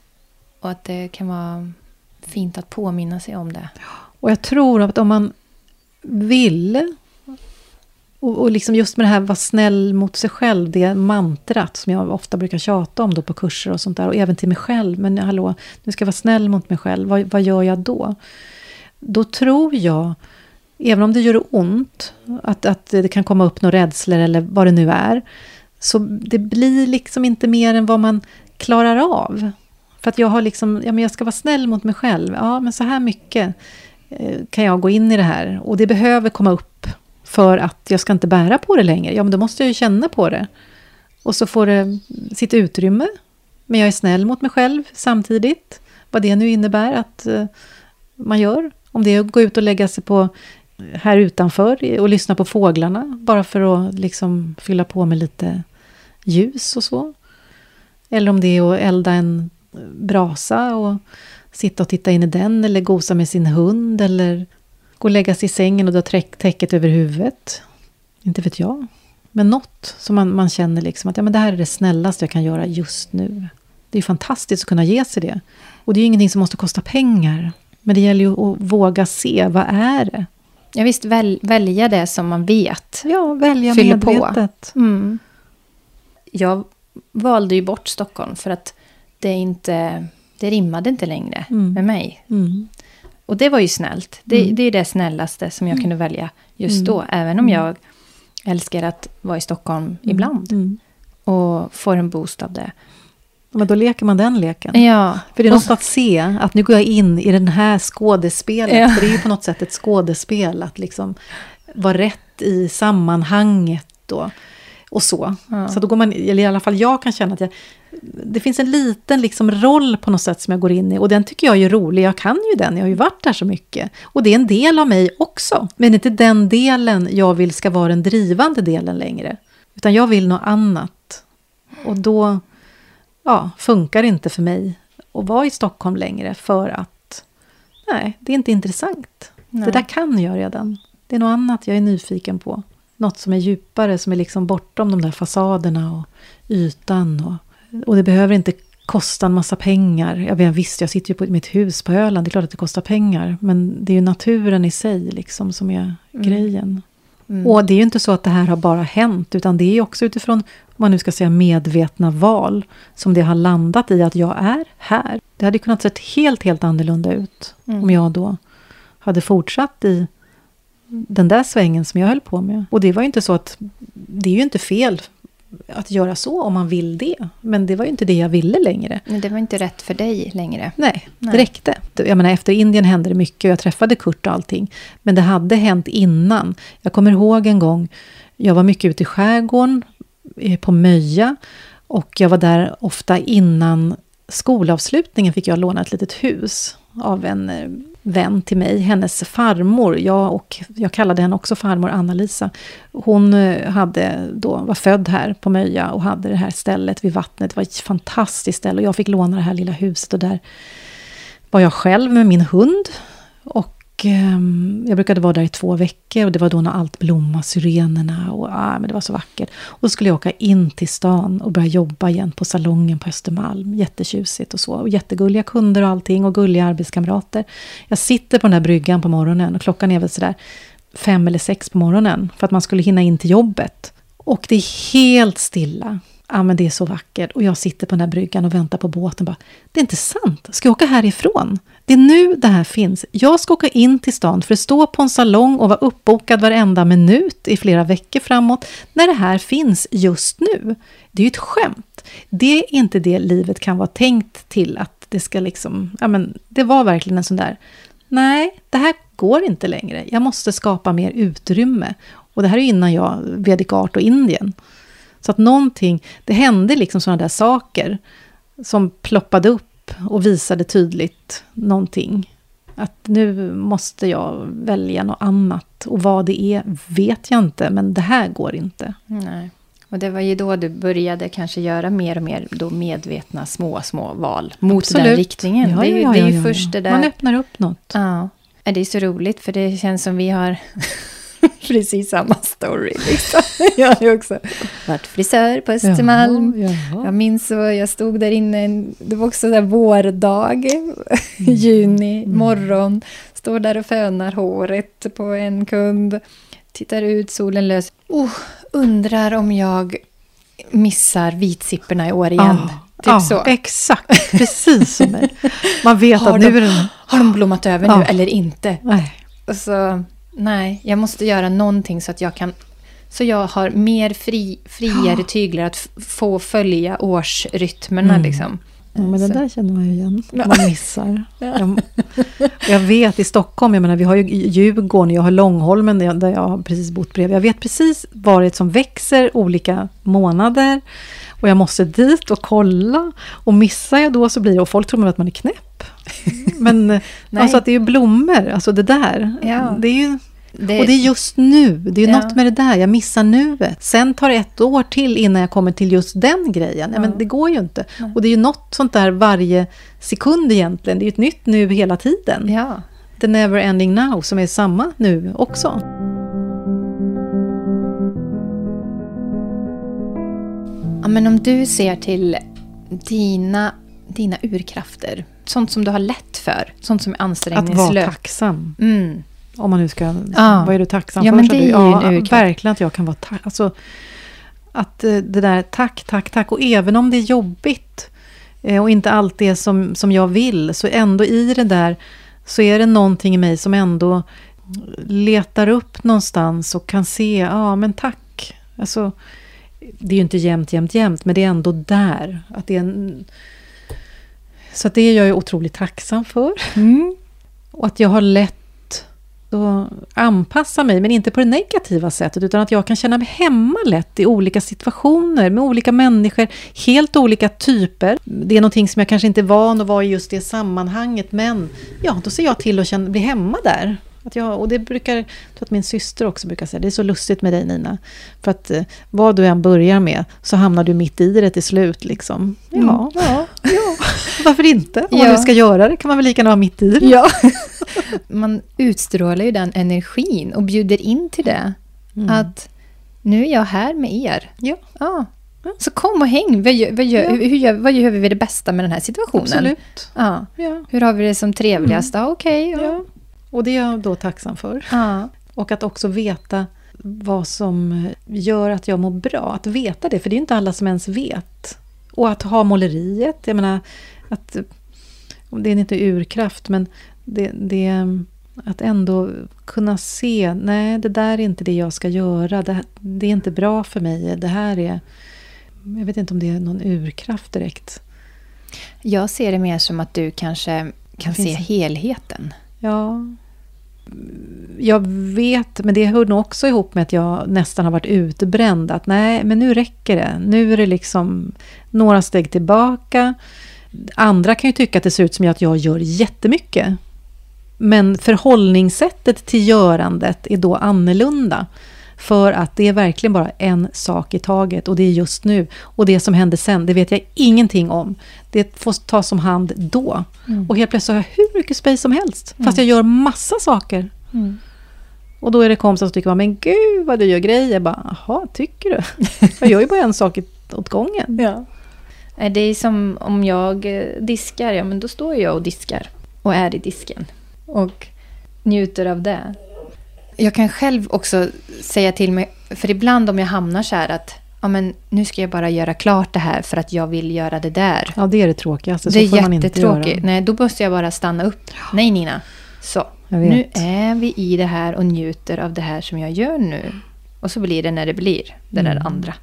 Och att det kan vara fint att påminna sig om det. Och jag tror att om man vill och, och liksom just med det här vara snäll mot sig själv, det mantrat som jag ofta brukar tjata om då på kurser och sånt där. Och även till mig själv. Men hallå, nu ska jag vara snäll mot mig själv. Vad, vad gör jag då? Då tror jag, även om det gör ont, att, att det kan komma upp några rädslor eller vad det nu är. Så det blir liksom inte mer än vad man klarar av. För att jag har liksom, ja men jag ska vara snäll mot mig själv. Ja, men så här mycket eh, kan jag gå in i det här. Och det behöver komma upp för att jag ska inte bära på det längre. Ja, men då måste jag ju känna på det. Och så får det sitt utrymme. Men jag är snäll mot mig själv samtidigt. Vad det nu innebär att eh, man gör. Om det är att gå ut och lägga sig på eh, här utanför och lyssna på fåglarna. Bara för att liksom fylla på med lite ljus och så. Eller om det är att elda en eh, brasa och sitta och titta in i den. Eller gosa med sin hund. Eller gå och lägga sig i sängen och dra täcket över huvudet. Inte vet jag. Men något som man, man känner liksom att ja, men det här är det snällaste jag kan göra just nu. Det är fantastiskt att kunna ge sig det. Och det är ju ingenting som måste kosta pengar. Men det gäller ju att våga se, vad är det? Ja, visst, väl, välja det som man vet. Ja, välja Fyller på. medvetet. Mm. Jag valde ju bort Stockholm för att det inte det rimmade inte längre Mm. med mig. Mm. Och det var ju snällt. Det, Mm. det är det snällaste som jag kunde välja just Mm. då. Även om jag älskar att vara i Stockholm ibland. Mm. Och får en boost av det. Men då leker man den leken. Ja. För det är något att se, att nu går jag in i den här skådespelet. Ja. För det är ju på något sätt ett skådespel, att liksom vara rätt i sammanhanget då. Och så. Ja. Så då går man, eller i alla fall jag kan känna att jag, det finns en liten liksom roll på något sätt som jag går in i. Och den tycker jag är rolig, jag kan ju den, jag har ju varit där så mycket. Och det är en del av mig också. Men inte den delen jag vill ska vara den drivande delen längre. Utan jag vill något annat. Och då ja, funkar inte för mig att vara i Stockholm längre för att nej, det är inte intressant. Nej. Det där kan jag redan. Det är något annat jag är nyfiken på. Något som är djupare, som är liksom bortom de där fasaderna och ytan. Och, och det behöver inte kosta en massa pengar. Jag vet, visst, jag sitter ju på mitt hus på Öland, det är klart att det kostar pengar. Men det är ju naturen i sig liksom som är Mm. grejen. Mm. Och det är ju inte så att det här har bara hänt, utan det är också utifrån, man nu ska säga medvetna val, som det har landat i att jag är här. Det hade kunnat sett helt, helt annorlunda ut Mm. om jag då hade fortsatt i den där svängen som jag höll på med. Och det var ju inte så att, det är ju inte fel att göra så om man vill det. Men det var ju inte det jag ville längre. Men det var inte rätt för dig längre. Nej, det Nej. räckte. Jag menar, efter Indien hände det mycket och jag träffade Kurt och allting. Men det hade hänt innan. Jag kommer ihåg en gång, jag var mycket ute i skärgården, på Möja. Och jag var där ofta innan skolavslutningen fick jag låna ett litet hus av en eh, vän till mig, hennes farmor. Jag, och, jag kallade henne också farmor Anna-Lisa. Hon eh, hade då, var född här på Möja och hade det här stället vid vattnet. Det var ett fantastiskt ställe och jag fick låna det här lilla huset och där var jag själv med min hund. Och Ehm, jag brukade vara där i två veckor och det var då när allt blommade, syrenerna och ah, men det var så vackert. Och så skulle jag åka in till stan och börja jobba igen på salongen på Östermalm. Jättetjusigt och så. Och jättegulliga kunder och allting och gulliga arbetskamrater. Jag sitter på den där bryggan på morgonen och klockan är väl sådär fem eller sex på morgonen för att man skulle hinna in till jobbet. Och det är helt stilla. Ja, men det är så vackert. Och jag sitter på den här bryggan och väntar på båten. Bara, det är inte sant. Ska jag åka härifrån? Det är nu det här finns. Jag ska åka in till stan för att stå på en salong och vara uppbokad varenda minut i flera veckor framåt. När det här finns just nu. Det är ju ett skämt. Det är inte det livet kan vara tänkt till. Att det ska liksom... Ja, men det var verkligen en sån där... Nej, det här går inte längre. Jag måste skapa mer utrymme. Och det här är innan jag Vedic Art och Indien. Så att någonting, det hände liksom sådana där saker som ploppade upp och visade tydligt någonting. Att nu måste jag välja något annat. Och vad det är vet jag inte, men det här går inte. Nej. Och det var ju då du började kanske göra mer och mer då medvetna små, små val mot den Absolut. riktningen. Ja, det är ju, ja, det är ju ja, först det där... Man öppnar upp något. Ja, Det är så roligt för det känns som vi har precis samma story. Liksom. Jag har också varit frisör på Östermalm. Jaha, Jag minns så, jag stod där inne, det var också där vårdag, juni, morgon. Står där och fönar håret på en kund. Tittar ut, solen lös. Oh, undrar om jag missar vitsipporna i år igen. Ja, typ ja, så. Exakt, precis som mig. Man vet Har att nu de- är det... Har de blommat över Ja. nu eller inte? Nej. Och så, nej, jag måste göra någonting så att jag kan... Så jag har mer fri, friare tyglar att få följa årsrytmerna Mm. liksom. Ja, men det där känner man ju igen. Ja. Man missar. Jag, jag vet i Stockholm, jag menar vi har ju Djurgården, jag har Långholmen där jag, där jag har precis bott bredvid. Jag vet precis vad det är som växer olika månader. Och jag måste dit och kolla. Och missar jag då så blir det, och folk tror att man är knäpp. Men Nej. alltså att det är ju blommor, alltså det där. Ja. Det är ju, Det, och det är just nu, det är ju Ja. något med det där, jag missar nuet. Sen tar det ett år till innan jag kommer till just den grejen. Ja, men det går ju inte. Och det är ju något sånt där varje sekund egentligen. Det är ju ett nytt nu hela tiden. Ja. The never ending now som är samma nu också. Ja, men om du ser till dina, dina urkrafter, sånt som du har lätt för, sånt som är Att vara ansträngningslöst. tacksam. Mm. Om man nu ska... Ja. Vad är du tacksam Ja, för? men det du? är ju en urkraft. verkligen att jag kan vara tacksam. Alltså, att eh, det där tack, tack, tack. Och även om det är jobbigt eh, och inte allt det som, som jag vill, så ändå i det där så är det någonting i mig som ändå letar upp någonstans och kan se, ja men tack. Alltså, det är ju inte jämt, jämt, jämt, men det är ändå där. Att det är en... Så att det är jag ju otroligt tacksam för. Och att jag har lätt att anpassa mig, men inte på det negativa sättet, utan att jag kan känna mig hemma lätt i olika situationer, med olika människor, helt olika typer. Det är någonting som jag kanske inte är van att vara i just det sammanhanget, men ja, då ser jag till att känna, bli hemma där. Att jag, och det brukar, jag tror att min syster också brukar säga, det är så lustigt med dig Nina. För att eh, vad du än börjar med så hamnar du mitt i det till slut. Liksom. Ja, Mm. ja, ja, varför inte? Om man Ja. nu ska göra det kan man väl lika gärna vara mitt i det. Ja. Man utstrålar ju den energin och bjuder in till det. Mm. Att nu är jag här med er. Ja. Ja. Så kom och häng. Vad gör, vad, gör, Ja. hur gör, vad gör vi det bästa med den här situationen? Absolut. Ja. Ja. Hur har vi det som trevligast? Ja, Okej. ja. Ja. Och det är jag då tacksam för. Ja. Och att också veta vad som gör att jag mår bra. Att veta det, för det är inte alla som ens vet. Och att ha måleriet, jag menar, att, det är inte urkraft, men det, det, att ändå kunna se, nej det där är inte det jag ska göra, det, det är inte bra för mig, det här är... Jag vet inte om det är någon urkraft direkt. Jag ser det mer som att du kanske kan se helheten. Ja. Jag vet, men det hör nog också ihop med att jag nästan har varit utbränd. Att nej, men nu räcker det. Nu är det liksom några steg tillbaka. Andra kan ju tycka att det ser ut som att jag gör jättemycket. Men förhållningssättet till görandet är då annorlunda. För att det är verkligen bara en sak i taget och det är just nu. Och det som händer sen, det vet jag ingenting om. Det får tas om hand då. Mm. Och helt plötsligt har jag hur mycket space som helst. Mm. Fast jag gör massa saker. Mm. Och då är det kompisar som tycker, men gud vad du gör grejer. Jag bara, jaha, tycker du? jag gör ju bara en sak åt gången. Ja. Det är som om jag eh, diskar, ja men då står jag och diskar. Och är i disken. Och njuter av det. Jag kan själv också säga till mig, för ibland om jag hamnar så här att ja, men nu ska jag bara göra klart det här för att jag vill göra det där. Ja, det är det tråkigaste. Det är jättetråkigt. Nej, då måste jag bara stanna upp. Nej, Nina. Så, nu är vi i det här och njuter av det här som jag gör nu. Och så blir det när det blir, det mm. där andra.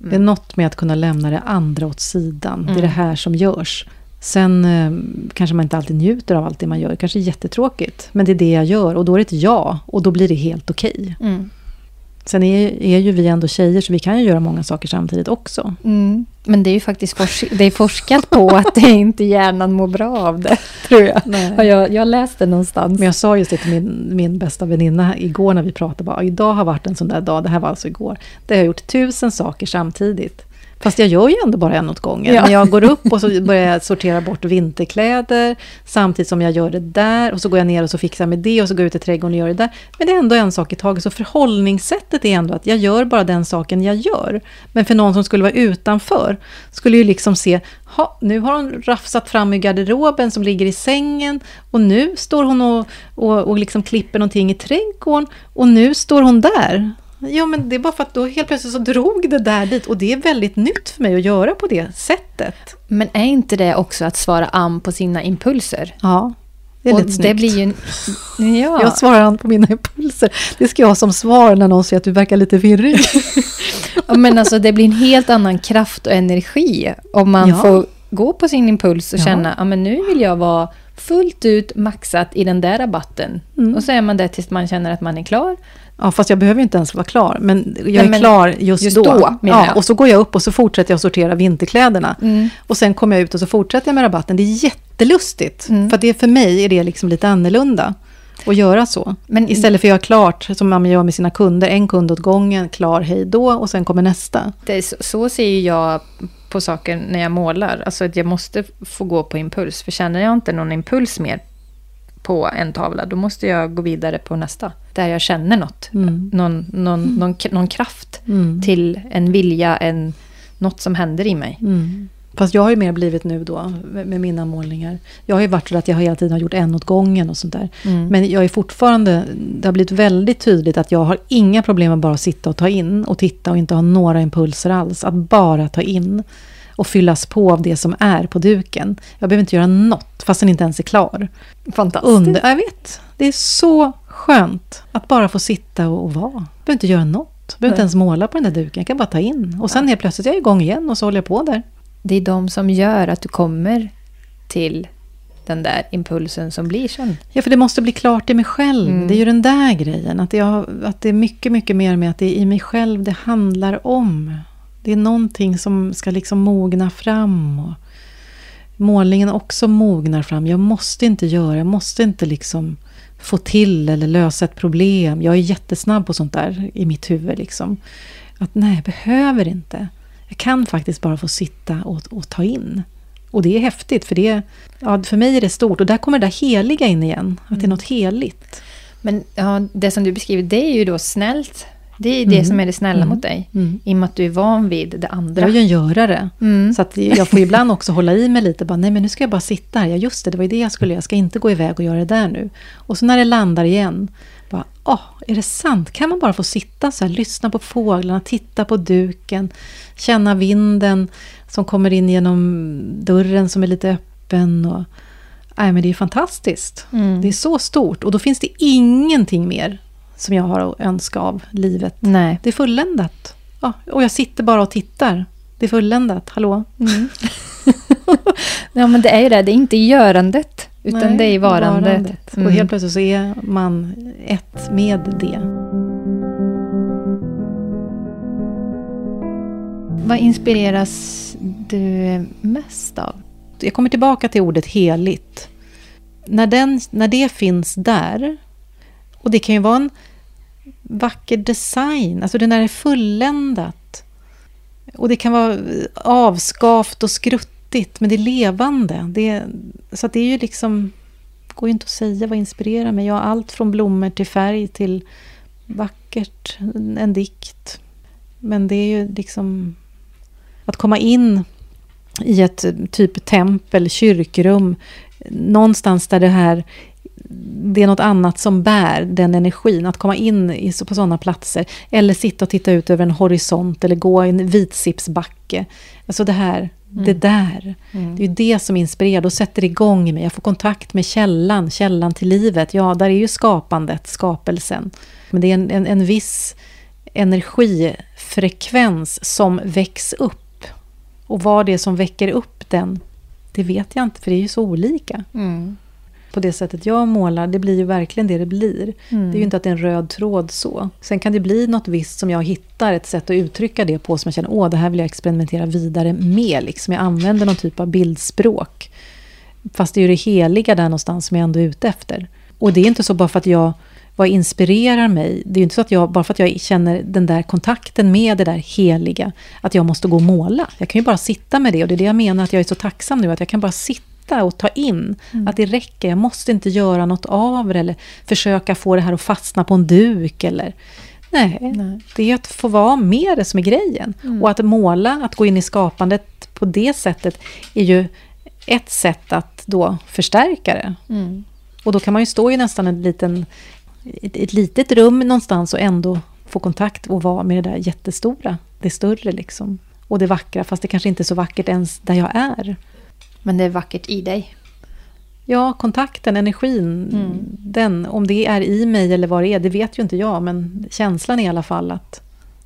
Mm. Det är något med att kunna lämna det andra åt sidan. Mm. Det är det mm. här som görs. Sen eh, kanske man inte alltid njuter av allt det man gör. Det kanske är jättetråkigt. Men det är det jag gör och då är det ett ja. Och då blir det helt okej. Okay. Mm. Sen är, är ju vi ändå tjejer så vi kan ju göra många saker samtidigt också. Mm. Men det är ju faktiskt forsk det är forskat på att det inte hjärnan mår bra av det. Tror jag. Nej. Jag, jag läste någonstans. Men jag sa just det till min, min bästa väninna igår när vi pratade. Bara, idag har varit en sån där dag. Det här var alltså igår. Där jag har gjort tusen saker samtidigt. Fast jag gör ju ändå bara en åt gången. Ja. När jag går upp och så börjar jag sortera bort vinterkläder samtidigt som jag gör det där. Och så går jag ner och så fixar jag med det och så går jag ut i trädgården och gör det där. Men det är ändå en sak i taget. Så förhållningssättet är ändå att jag gör bara den saken jag gör. Men för någon som skulle vara utanför skulle ju liksom se, ha, nu har hon rafsat fram i garderoben som ligger i sängen och nu står hon och, och, och liksom klipper någonting i trädgården och nu står hon där. Ja, men det är bara för att då helt plötsligt så drog det där dit. Och det är väldigt nytt för mig att göra på det sättet. Men är inte det också att svara an på sina impulser? Ja, det är och lite snyggt. Det blir ju ja. Jag svarar an på mina impulser. Det ska jag ha som svar när någon säger att du verkar lite virrig. ja, men alltså det blir en helt annan kraft och energi om man ja. får gå på sin impuls och ja. känna att nu vill jag vara fullt ut maxat i den där rabatten. Mm. Och så är man det tills man känner att man är klar. Ja, fast jag behöver inte ens vara klar. Men jag Nej, är men klar just, just då. då ja. Och så går jag upp och så fortsätter jag sortera vinterkläderna. Mm. Och sen kommer jag ut och så fortsätter jag med rabatten. Det är jättelustigt. Mm. För det, för mig är det liksom lite annorlunda. Att göra så. Men, Istället för att göra klart, som man gör med sina kunder. En kund åt gången, klar, hej då. Och sen kommer nästa. Det så, så ser jag på saker när jag målar. Alltså att jag måste få gå på impuls. För känner jag inte någon impuls mer på en tavla, då måste jag gå vidare på nästa. Där jag känner något. Mm. Någon, någon, mm. någon, någon, kraft mm. till en vilja, en, något som händer i mig. Mm. Fast jag har ju mer blivit nu då med mina målningar. Jag har ju varit så att jag hela tiden har gjort en åt gången och sånt där. Mm. Men jag är fortfarande, det har blivit väldigt tydligt att jag har inga problem med bara att sitta och ta in och titta och inte ha några impulser alls. Att bara ta in och fyllas på av det som är på duken. Jag behöver inte göra något, fast den inte ens är klar. Fantastiskt. Under, jag vet. Det är så skönt att bara få sitta och, och vara. Jag behöver inte göra något. Jag behöver inte ens måla på den där duken. Jag kan bara ta in. Och sen helt plötsligt är jag igång igen och så håller jag på där. Det är de som gör att du kommer till den där impulsen som blir sen. Ja, för det måste bli klart i mig själv. Mm. Det är ju den där grejen. Att, jag, att det är mycket, mycket mer med att det är i mig själv det handlar om. Det är någonting som ska liksom mogna fram. Och målningen också mognar fram. Jag måste inte göra, jag måste inte liksom få till eller lösa ett problem. Jag är jättesnabb på sånt där i mitt huvud. Liksom. Att nej, jag behöver inte. Jag kan faktiskt bara få sitta och, och ta in. Och det är häftigt, för, det, ja, för mig är det stort. Och där kommer det där heliga in igen, att mm. det är mm. något heligt. Men ja, det som du beskriver, det är ju då snällt det är det mm. som är det snälla mm. mot dig. Mm. I och med att du är van vid det andra. Jag är ju en görare. Mm. Så att jag får ibland också hålla i mig lite. Bara, Nej men nu ska jag bara sitta här. Ja just det, det var ju det jag skulle. Jag ska inte gå iväg och göra det där nu. Och så när det landar igen. Bara, åh, är det sant? Kan man bara få sitta så här, lyssna på fåglarna, titta på duken, känna vinden som kommer in genom dörren som är lite öppen. Och, nej, men det är fantastiskt. Mm. Det är så stort. Och då finns det ingenting mer som jag har att önska av livet. Nej. Det är fulländat. Ja, och jag sitter bara och tittar. Det är fulländat. Hallå? Mm. ja, men det är ju det. Det är inte görandet, utan Nej, det är varandet. Och helt plötsligt så är man ett med det. Vad inspireras du mest av? Jag kommer tillbaka till ordet heligt. När, den, när det finns där, och det kan ju vara en vacker design, alltså det när det är fulländat. Och det kan vara avskavt och skruttigt, men det är levande. Det, så att det är ju liksom, går ju inte att säga vad inspirerar mig. Jag har allt från blommor till färg till vackert, en dikt. Men det är ju liksom att komma in i ett typ tempel, kyrkrum, någonstans där det här det är något annat som bär den energin. Att komma in på sådana platser. Eller sitta och titta ut över en horisont eller gå i en vitsipsbacke. Alltså det här, mm. det där. Mm. Det är ju det som inspirerar. Då sätter igång mig. Jag får kontakt med källan, källan till livet. Ja, där är ju skapandet, skapelsen. Men det är en, en, en viss energifrekvens som väcks upp. Och vad det är som väcker upp den, det vet jag inte, för det är ju så olika. Mm på det sättet jag målar, det blir ju verkligen det det blir. Mm. Det är ju inte att det är en röd tråd så. Sen kan det bli något visst som jag hittar ett sätt att uttrycka det på som jag känner, åh, det här vill jag experimentera vidare med. Liksom. Jag använder någon typ av bildspråk. Fast det är ju det heliga där någonstans som jag ändå är ute efter. Och det är inte så bara för att jag vad inspirerar mig. Det är ju inte så att jag, bara för att jag känner den där kontakten med det där heliga, att jag måste gå och måla. Jag kan ju bara sitta med det och det är det jag menar att jag är så tacksam nu, att jag kan bara sitta sitta och ta in. Mm. Att det räcker, jag måste inte göra något av det eller försöka få det här att fastna på en duk. Eller, nej, nej. det är att få vara med det som är grejen. Mm. Och att måla, att gå in i skapandet på det sättet är ju ett sätt att då förstärka det. Mm. Och då kan man ju stå i nästan en liten, ett, ett litet rum någonstans och ändå få kontakt och vara med det där jättestora. Det större liksom. Och det vackra, fast det kanske inte är så vackert ens där jag är. Men det är vackert i dig. Ja, kontakten, energin, mm. den, om det är i mig eller vad det är, det vet ju inte jag. Men känslan är i alla fall att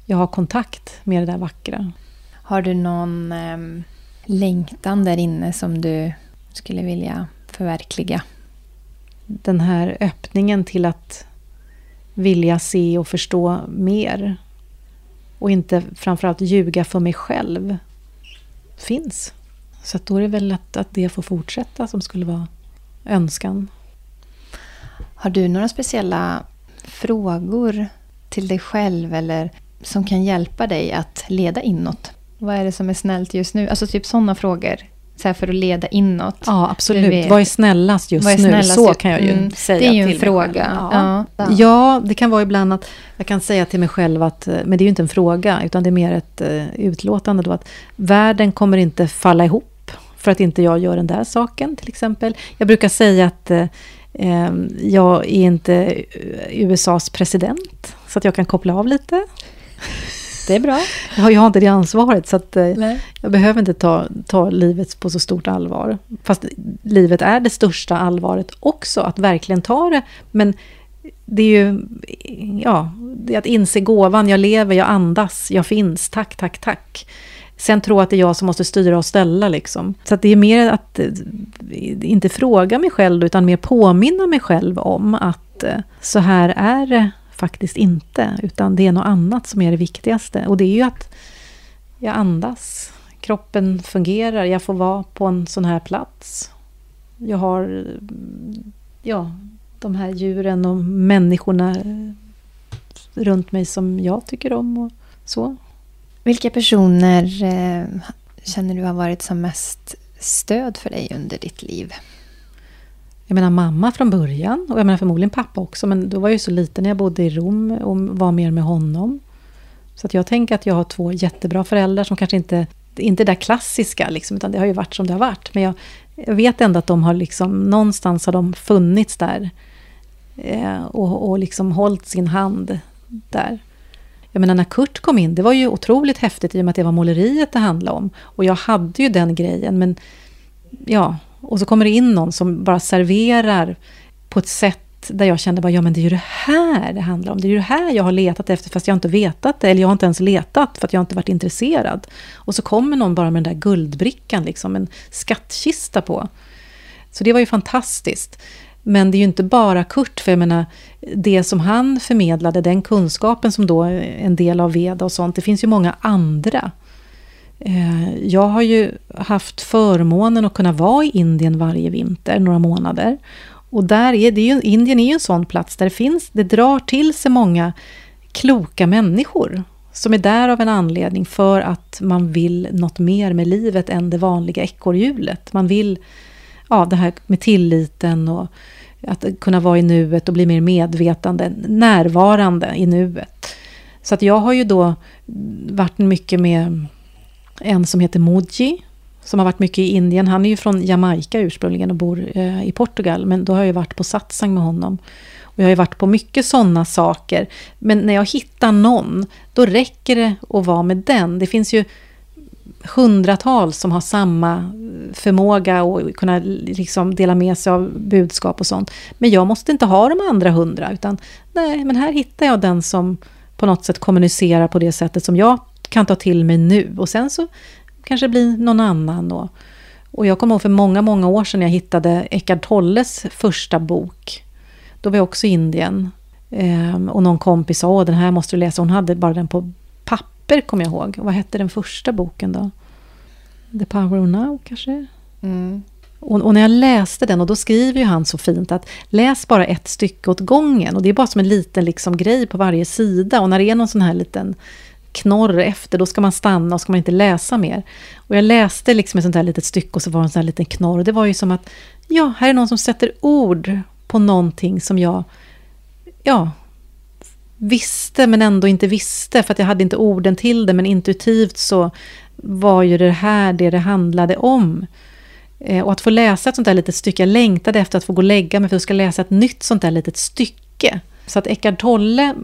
jag har kontakt med det där vackra. Har du någon eh, längtan där inne som du skulle vilja förverkliga? Den här öppningen till att vilja se och förstå mer. Och inte framförallt ljuga för mig själv. Finns. Så då är det väl att, att det får fortsätta som skulle vara önskan. Har du några speciella frågor till dig själv eller som kan hjälpa dig att leda inåt? Vad är det som är snällt just nu? Alltså typ sådana frågor. Så för att leda inåt. Ja, absolut. Vad är snällast just är snällast nu? Så kan jag ju mm, säga Det är ju en fråga. Ja. Ja. ja. det kan vara ibland att jag kan säga till mig själv att, men det är ju inte en fråga, utan det är mer ett uh, utlåtande då, att världen kommer inte falla ihop för att inte jag gör den där saken till exempel. Jag brukar säga att eh, ehm, jag är inte USAs president, så att jag kan koppla av lite. Det är bra. Jag har inte det ansvaret, så att, eh, jag behöver inte ta, ta livet på så stort allvar. Fast livet är det största allvaret också, att verkligen ta det. Men det är ju ja, det är att inse gåvan, jag lever, jag andas, jag finns, tack, tack, tack. Sen tro att det är jag som måste styra och ställa. Liksom. Så det är mer att eh, inte fråga mig själv, utan mer påminna mig själv om att eh, så här är det faktiskt inte. Utan det är något annat som är det viktigaste. Och det är ju att jag andas. Kroppen fungerar, jag får vara på en sån här plats. Jag har eh, ja, de här djuren och människorna runt mig som jag tycker om. och så. Vilka personer eh, känner du har varit som mest stöd för dig under ditt liv? Jag menar mamma från början och jag menar förmodligen pappa också. Men då var jag ju så liten när jag bodde i Rom och var mer med honom. Så att jag tänker att jag har två jättebra föräldrar som kanske inte, inte är det där klassiska, liksom, utan det har ju varit som det har varit. Men jag, jag vet ändå att de har liksom, någonstans har de funnits där Eh, och, och liksom hållit sin hand där. Jag menar när Kurt kom in, det var ju otroligt häftigt i och med att det var måleriet det handlade om. Och jag hade ju den grejen, men ja, och så kommer det in någon som bara serverar på ett sätt där jag kände bara, ja men det är ju det här det handlar om. Det är ju det här jag har letat efter fast jag inte vetat det. Eller jag har inte ens letat för att jag inte varit intresserad. Och så kommer någon bara med den där guldbrickan, liksom en skattkista på. Så det var ju fantastiskt. Men det är ju inte bara Kurt, för jag menar, det som han förmedlade, den kunskapen som då är en del av Veda och sånt, det finns ju många andra. Eh, jag har ju haft förmånen att kunna vara i Indien varje vinter, några månader. Och där är det ju, Indien är ju en sån plats där det finns, det drar till sig många kloka människor som är där av en anledning för att man vill något mer med livet än det vanliga ekorrhjulet. Man vill, ja det här med tilliten och att kunna vara i nuet och bli mer medvetande, närvarande i nuet. Så att jag har ju då varit mycket med en som heter Moji, som har varit mycket i Indien. Han är ju från Jamaica ursprungligen och bor eh, i Portugal. Men då har jag varit på satsang med honom. Och jag har ju varit på mycket sådana saker. Men när jag hittar någon, då räcker det att vara med den. Det finns ju hundratals som har samma förmåga och kunna liksom dela med sig av budskap och sånt. Men jag måste inte ha de andra hundra, utan nej, men här hittar jag den som på något sätt kommunicerar på det sättet som jag kan ta till mig nu. Och sen så kanske det blir någon annan. Och, och jag kommer ihåg för många, många år sedan jag hittade Eckart Tolles första bok. Då var jag också i Indien. Ehm, och någon kompis sa, åh den här måste du läsa. Hon hade bara den på papper, kommer jag ihåg. Och vad hette den första boken då? The Power of Now kanske? Mm. Och, och, när jag läste den, och då skriver ju han så fint att läs bara ett stycke åt gången. Och det är bara som en liten liksom, grej på varje sida. Och när det är någon sån här liten knorr efter, då ska man stanna och ska man inte läsa mer. Och jag läste liksom ett sånt här litet stycke och så var det en sån här liten knorr. Det var ju som att, ja, här är någon som sätter ord på någonting som jag, ja, visste men ändå inte visste, för att jag hade inte orden till det, men intuitivt så var ju det här det det handlade om. Eh, och att få läsa ett sånt där litet stycke, jag längtade efter att få gå och lägga mig för att jag ska läsa ett nytt sånt där litet stycke. Så att Eckhart Tolle,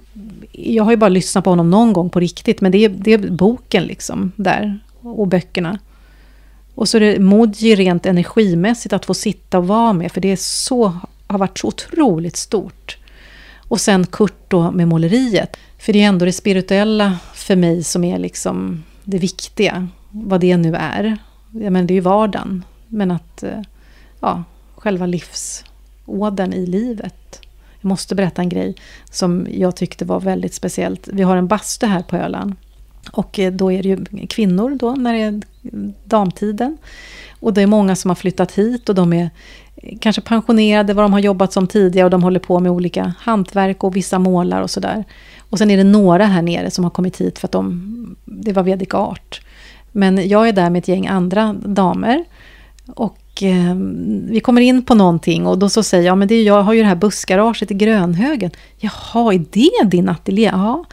jag har ju bara lyssnat på honom någon gång på riktigt, men det är, det är boken liksom där, och böckerna. Och så är det Moji rent energimässigt att få sitta och vara med, för det är så, har varit så otroligt stort. Och sen Kurt då med måleriet. För det är ändå det spirituella för mig som är liksom det viktiga, vad det nu är. Jag menar, det är ju vardagen, men att, eh, ja, själva livsådern i livet. Jag måste berätta en grej som jag tyckte var väldigt speciellt. Vi har en bastu här på Öland. Och eh, då är det ju kvinnor då, när det är damtiden. Och det är många som har flyttat hit och de är kanske pensionerade, vad de har jobbat som tidigare och de håller på med olika hantverk och vissa målar och sådär. Och sen är det några här nere som har kommit hit för att de, det var Vedic Art. Men jag är där med ett gäng andra damer. Och eh, vi kommer in på någonting och då så säger jag, men det är, jag har ju det här bussgaraget i Grönhögen. Jaha, är det din ateljé? Ja.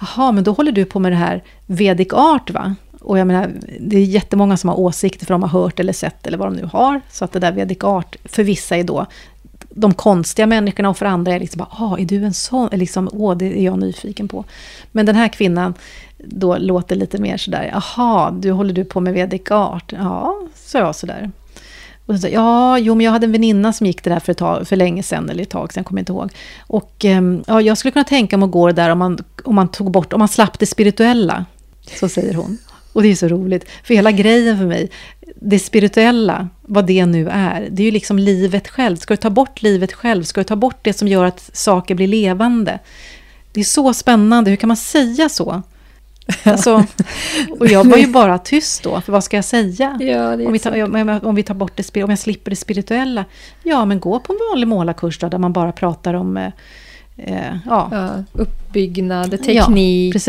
Jaha, men då håller du på med det här Vedic Art va? Och jag menar, det är jättemånga som har åsikter för de har hört eller sett eller vad de nu har. Så att det där Vedic Art för vissa är då de konstiga människorna och för andra är liksom bara, ah, är du en sån? Liksom, Åh, det är jag nyfiken på. Men den här kvinnan då låter lite mer sådär, jaha, du håller du på med Vedic Art? Ja, sa jag sådär. Och så, ja, jo, men jag hade en väninna som gick det där för, ett tag, för länge sedan, eller ett tag sedan, kommer jag inte ihåg. Och ehm, ja, jag skulle kunna tänka mig att gå det där om man, om man tog bort, om man slapp det spirituella. Så säger hon. Och det är så roligt, för hela grejen för mig, det spirituella, vad det nu är, det är ju liksom livet själv. Ska du ta bort livet själv? Ska du ta bort det som gör att saker blir levande? Det är så spännande, hur kan man säga så? Alltså, och jag var ju bara tyst då, för vad ska jag säga? Ja, om, vi tar, om vi tar bort det, om jag slipper det spirituella. Ja, men gå på en vanlig målarkurs då, där man bara pratar om eh, eh ja. ja. uppbyggnad, teknik, ja.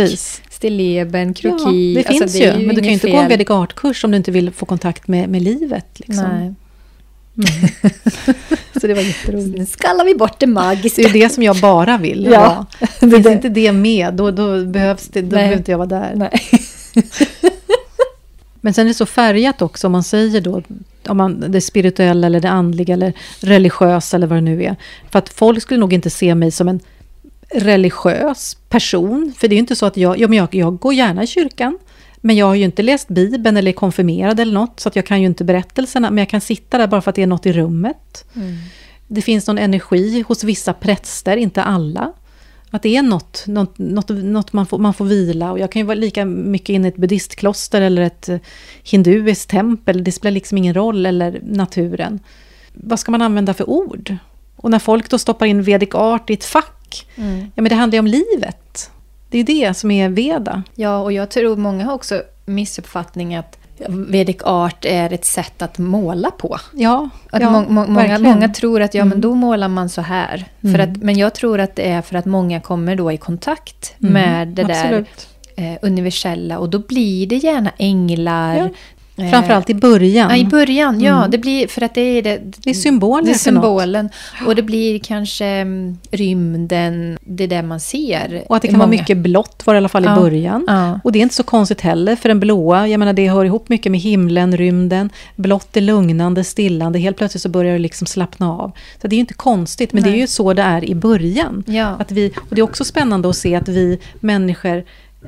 Stilleben, kroki. Ja, det alltså, finns det ju, ju, men du kan ju inte fel. gå en vedic art-kurs om du inte vill få kontakt med, med livet. Liksom. Nej. Mm. så det var jätteroligt. Nu skallar vi bort det magiska. Det är det som jag bara vill. Ja. ja. Finns inte det med, då, då behövs det, då behöver inte jag vara där. Nej. Men sen är det så färgat också om man säger då om man, det spirituella eller det andliga eller religiösa eller vad det nu är. För att folk skulle nog inte se mig som en religiös person. För det är ju inte så att jag, ja, men jag, jag går gärna i kyrkan. Men jag har ju inte läst Bibeln eller är konfirmerad eller något. Så att jag kan ju inte berättelserna. Men jag kan sitta där bara för att det är något i rummet. Mm. Det finns någon energi hos vissa präster, inte alla. Att det är något, något, något, något man, får, man får vila. Och jag kan ju vara lika mycket inne i ett buddhistkloster eller ett hinduiskt tempel. Det spelar liksom ingen roll, eller naturen. Vad ska man använda för ord? Och när folk då stoppar in vedic art i ett fack, mm. ja men det handlar ju om livet. Det är det som är veda. Ja, och jag tror många har också missuppfattning att Vedic art är ett sätt att måla på. Ja, att ja må, må, många, många tror att ja, mm. men då målar man så här. Mm. För att, men jag tror att det är för att många kommer då i kontakt mm. med det Absolut. där eh, universella. Och då blir det gärna änglar, ja. Eh, Framförallt i början. Ja, i början. Ja, mm. det blir, för att det är det. Det är symboler det är symbolen. Och det blir kanske mm, rymden, det är det man ser. Och att det kan många. vara mycket blått, var det i alla fall ja. i början. Ja. Och det är inte så konstigt heller, för den blåa, jag menar det hör ihop mycket med himlen, rymden. Blått är lugnande, stillande, helt plötsligt så börjar det liksom slappna av. Så det är ju inte konstigt, men Nej. det är ju så det är i början. Ja. Att vi, och det är också spännande att se att vi människor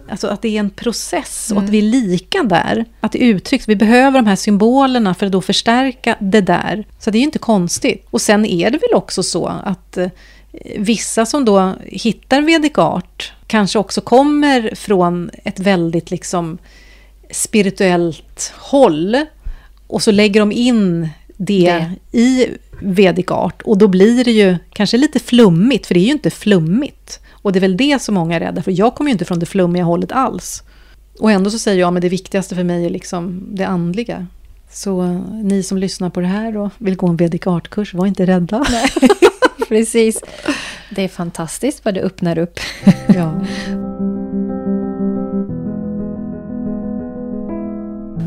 Alltså att det är en process och att mm. vi är lika där. Att det uttrycks. Vi behöver de här symbolerna för att då förstärka det där. Så det är ju inte konstigt. Och sen är det väl också så att eh, vissa som då hittar vedic art kanske också kommer från ett väldigt liksom spirituellt håll. Och så lägger de in det, det. i vedic art. Och då blir det ju kanske lite flummigt, för det är ju inte flummigt. Och det är väl det som många är rädda för. Jag kommer ju inte från det flummiga hållet alls. Och ändå så säger jag att det viktigaste för mig är liksom det andliga. Så eh, ni som lyssnar på det här och vill gå en vedic art-kurs, var inte rädda. Nej. Precis. Det är fantastiskt vad det öppnar upp. ja.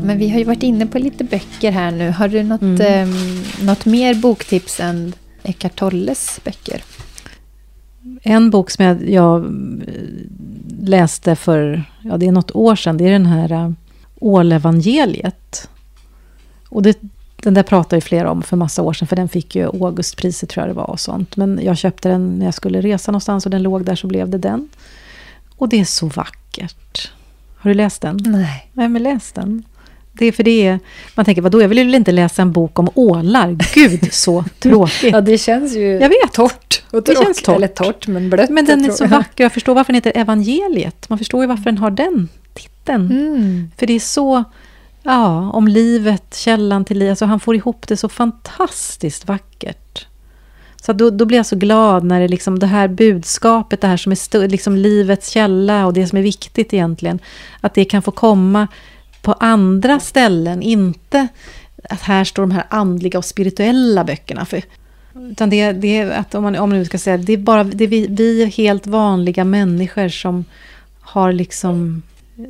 Men vi har ju varit inne på lite böcker här nu. Har du något, mm. um, något mer boktips än Eckart Tolles böcker? En bok som jag, jag, läste för, ja det är något år sedan, det är den här uh, Ålevangeliet. Och det, den där pratade ju flera om för massa år sedan, för den fick ju Augustpriset tror jag det var och sånt. Men jag köpte den när jag skulle resa någonstans och den låg där så blev det den. Och det är så vackert. Har du läst den? Nej. Nej, men läs den. Det är för det är, man tänker, vadå, jag vill ju inte läsa en bok om ålar. Gud, så tråkigt. ja, det känns ju jag vet. torrt. Och det känns torrt. Eller torrt, men blött. Men den är så vacker. Jag förstår varför den heter Evangeliet. Man förstår ju varför den har den titeln. Mm. För det är så, ja, om livet, källan till livet. Alltså han får ihop det så fantastiskt vackert. Så då, då blir jag så glad när det, liksom, det här budskapet, det här som är liksom livets källa och det som är viktigt egentligen, att det kan få komma på andra ställen, inte att här står de här andliga och spirituella böckerna. För, utan det, det är att, om man, om man nu ska säga det, är bara det är vi, vi helt vanliga människor som har liksom eh,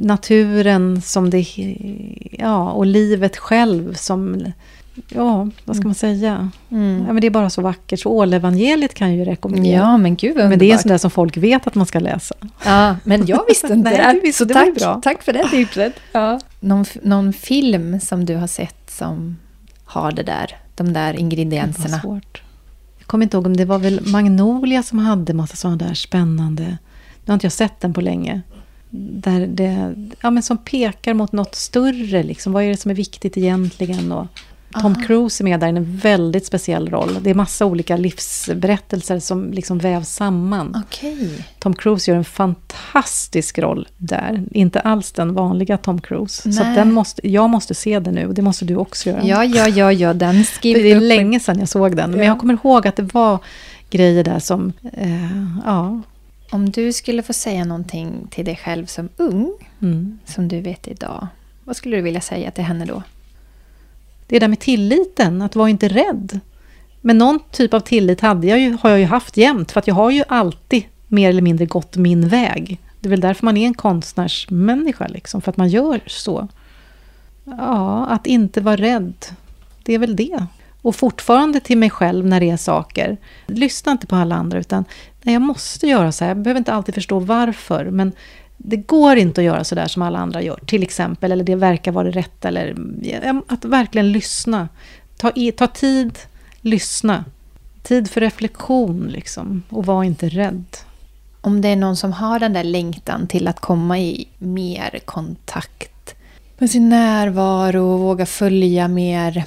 naturen som det, ja, och livet själv som ja, vad ska man säga? Mm. Ja, men det är bara så vackert. Så Ålevangeliet kan jag ju rekommendera. Ja, men gud Men det är sånt där som folk vet att man ska läsa. Ja, men jag visste inte Nej, det. Så det tack, bra. tack för det tipset. Ja. Någon, någon film som du har sett som har det där, de där ingredienserna? Svårt. Jag kommer inte ihåg om det var väl Magnolia som hade massa sådana där spännande... Nu har inte jag sett den på länge. Där det, ja, men som pekar mot något större. Liksom. Vad är det som är viktigt egentligen? Och, Tom Cruise är med där i en väldigt speciell roll. Det är massa olika livsberättelser som liksom vävs samman. Okay. Tom Cruise gör en fantastisk roll där. Inte alls den vanliga Tom Cruise. Nej. Så den måste, jag måste se den nu och det måste du också göra. Ja, ja, ja, ja den skriver Det är länge sedan jag såg den. Ja. Men jag kommer ihåg att det var grejer där som, eh, ja. Om du skulle få säga någonting till dig själv som ung, mm. som du vet idag. Vad skulle du vilja säga till henne då? Det där med tilliten, att vara inte rädd. Men någon typ av tillit hade jag ju, har jag ju haft jämt, för att jag har ju alltid mer eller mindre gått min väg. Det är väl därför man är en konstnärsmänniska, liksom, för att man gör så. Ja, att inte vara rädd. Det är väl det. Och fortfarande till mig själv när det är saker. Lyssna inte på alla andra, utan nej, jag måste göra så här. Jag behöver inte alltid förstå varför, men det går inte att göra sådär som alla andra gör, till exempel. Eller det verkar vara det rätta. Eller, att verkligen lyssna. Ta, i, ta tid, lyssna. Tid för reflektion, liksom. Och var inte rädd. Om det är någon som har den där längtan till att komma i mer kontakt med sin närvaro och våga följa mer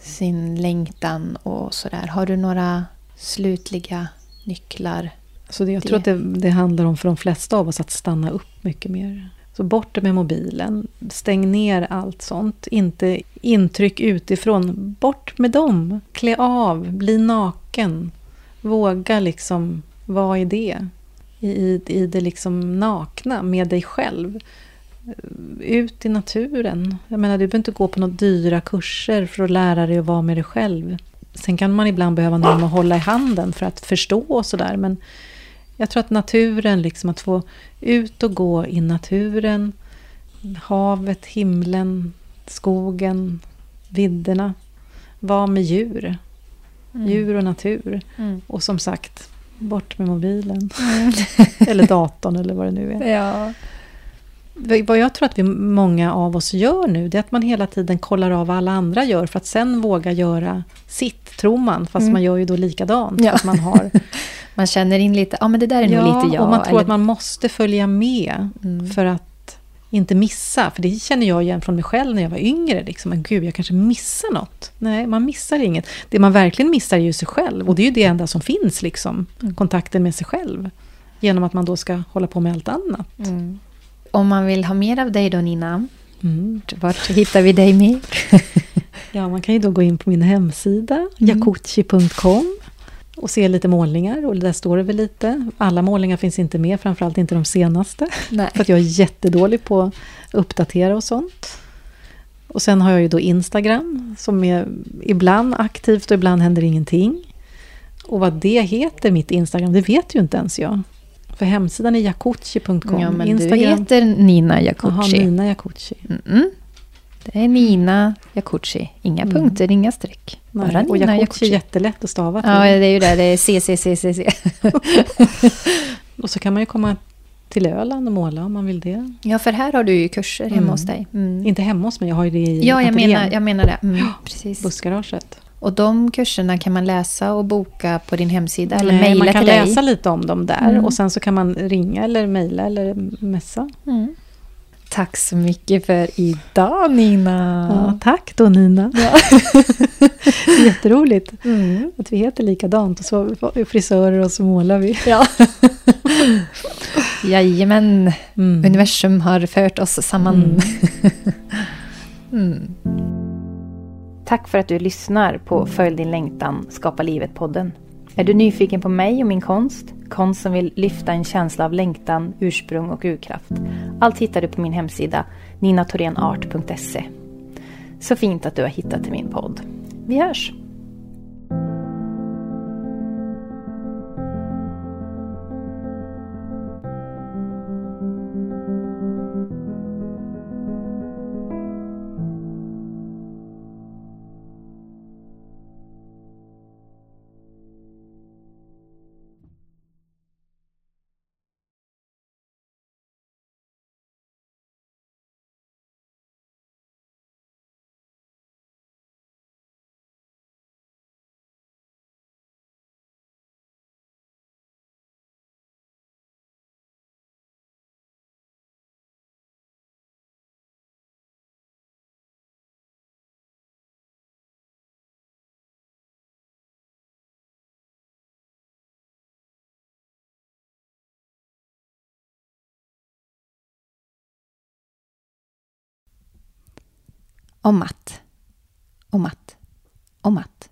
sin längtan och sådär. Har du några slutliga nycklar? Så det, jag tror att det, det, handlar om för de flesta av oss att stanna upp mycket mer. Så bort med mobilen, stäng ner allt sånt. Inte intryck utifrån, bort med dem. Klä av, bli naken. Våga liksom vara i det. I, i det liksom nakna, med dig själv. Ut i naturen. Jag menar, du behöver inte gå på några dyra kurser för att lära dig att vara med dig själv. Sen kan man ibland behöva någon att hålla i handen för att förstå och sådär. Men jag tror att naturen, liksom att få ut och gå i naturen, havet, himlen, skogen, vidderna. Vara med djur. Mm. Djur och natur. Mm. Och som sagt, bort med mobilen. Mm. eller datorn eller vad det nu är. Ja. Vad jag tror att vi, många av oss gör nu, det är att man hela tiden kollar av vad alla andra gör för att sen våga göra sitt, tror man. Fast mm. man gör ju då likadant. Ja. Att man, har... man känner in lite, ja men det där är ja, nog lite jag. och man tror eller... att man måste följa med mm. för att inte missa. För det känner jag igen från mig själv när jag var yngre. Liksom. Men gud, jag kanske missar något. Nej, man missar inget. Det man verkligen missar är ju sig själv. Och det är ju det enda som finns, liksom. Mm. kontakten med sig själv. Genom att man då ska hålla på med allt annat. Mm. Om man vill ha mer av dig då Nina, mm. vart hittar vi dig mer? ja, man kan ju då gå in på min hemsida, mm. jakuchi.com och se lite målningar. Och där står det väl lite. Alla målningar finns inte med, framförallt inte de senaste. Nej. För att jag är jättedålig på att uppdatera och sånt. Och sen har jag ju då Instagram som är ibland aktivt och ibland händer ingenting. Och vad det heter, mitt Instagram, det vet ju inte ens jag. För hemsidan är jakuchi.com. Ja, men Instagram. du heter Nina Jakuchi. Jaha, Nina Jakuchi. Mm -mm. Det är Nina Jakuchi. Inga mm. punkter, inga streck. Bara Nina och Jakuchi, Jakuchi är jättelätt att stava till. Ja, det är ju det. Det är CCCCC. och så kan man ju komma till Öland och måla om man vill det. Ja, för här har du ju kurser hemma mm. hos dig. Mm. Inte hemma hos mig, jag har ju det i Ja, jag menar, jag menar det. Mm, precis. Bussgaraget. Och de kurserna kan man läsa och boka på din hemsida eller mejla till dig? man kan läsa lite om dem där mm. och sen så kan man ringa eller mejla eller messa. Mm. Tack så mycket för idag Nina. Ja, tack då Nina. Ja. Jätteroligt mm. att vi heter likadant och så är frisörer och så målar vi. Ja. Jajamän, mm. universum har fört oss samman. Mm. mm. Tack för att du lyssnar på Följ din längtan, Skapa livet-podden. Är du nyfiken på mig och min konst? Konst som vill lyfta en känsla av längtan, ursprung och urkraft. Allt hittar du på min hemsida ninatorenart.se. Så fint att du har hittat till min podd. Vi hörs! Om att. Om att. Om att.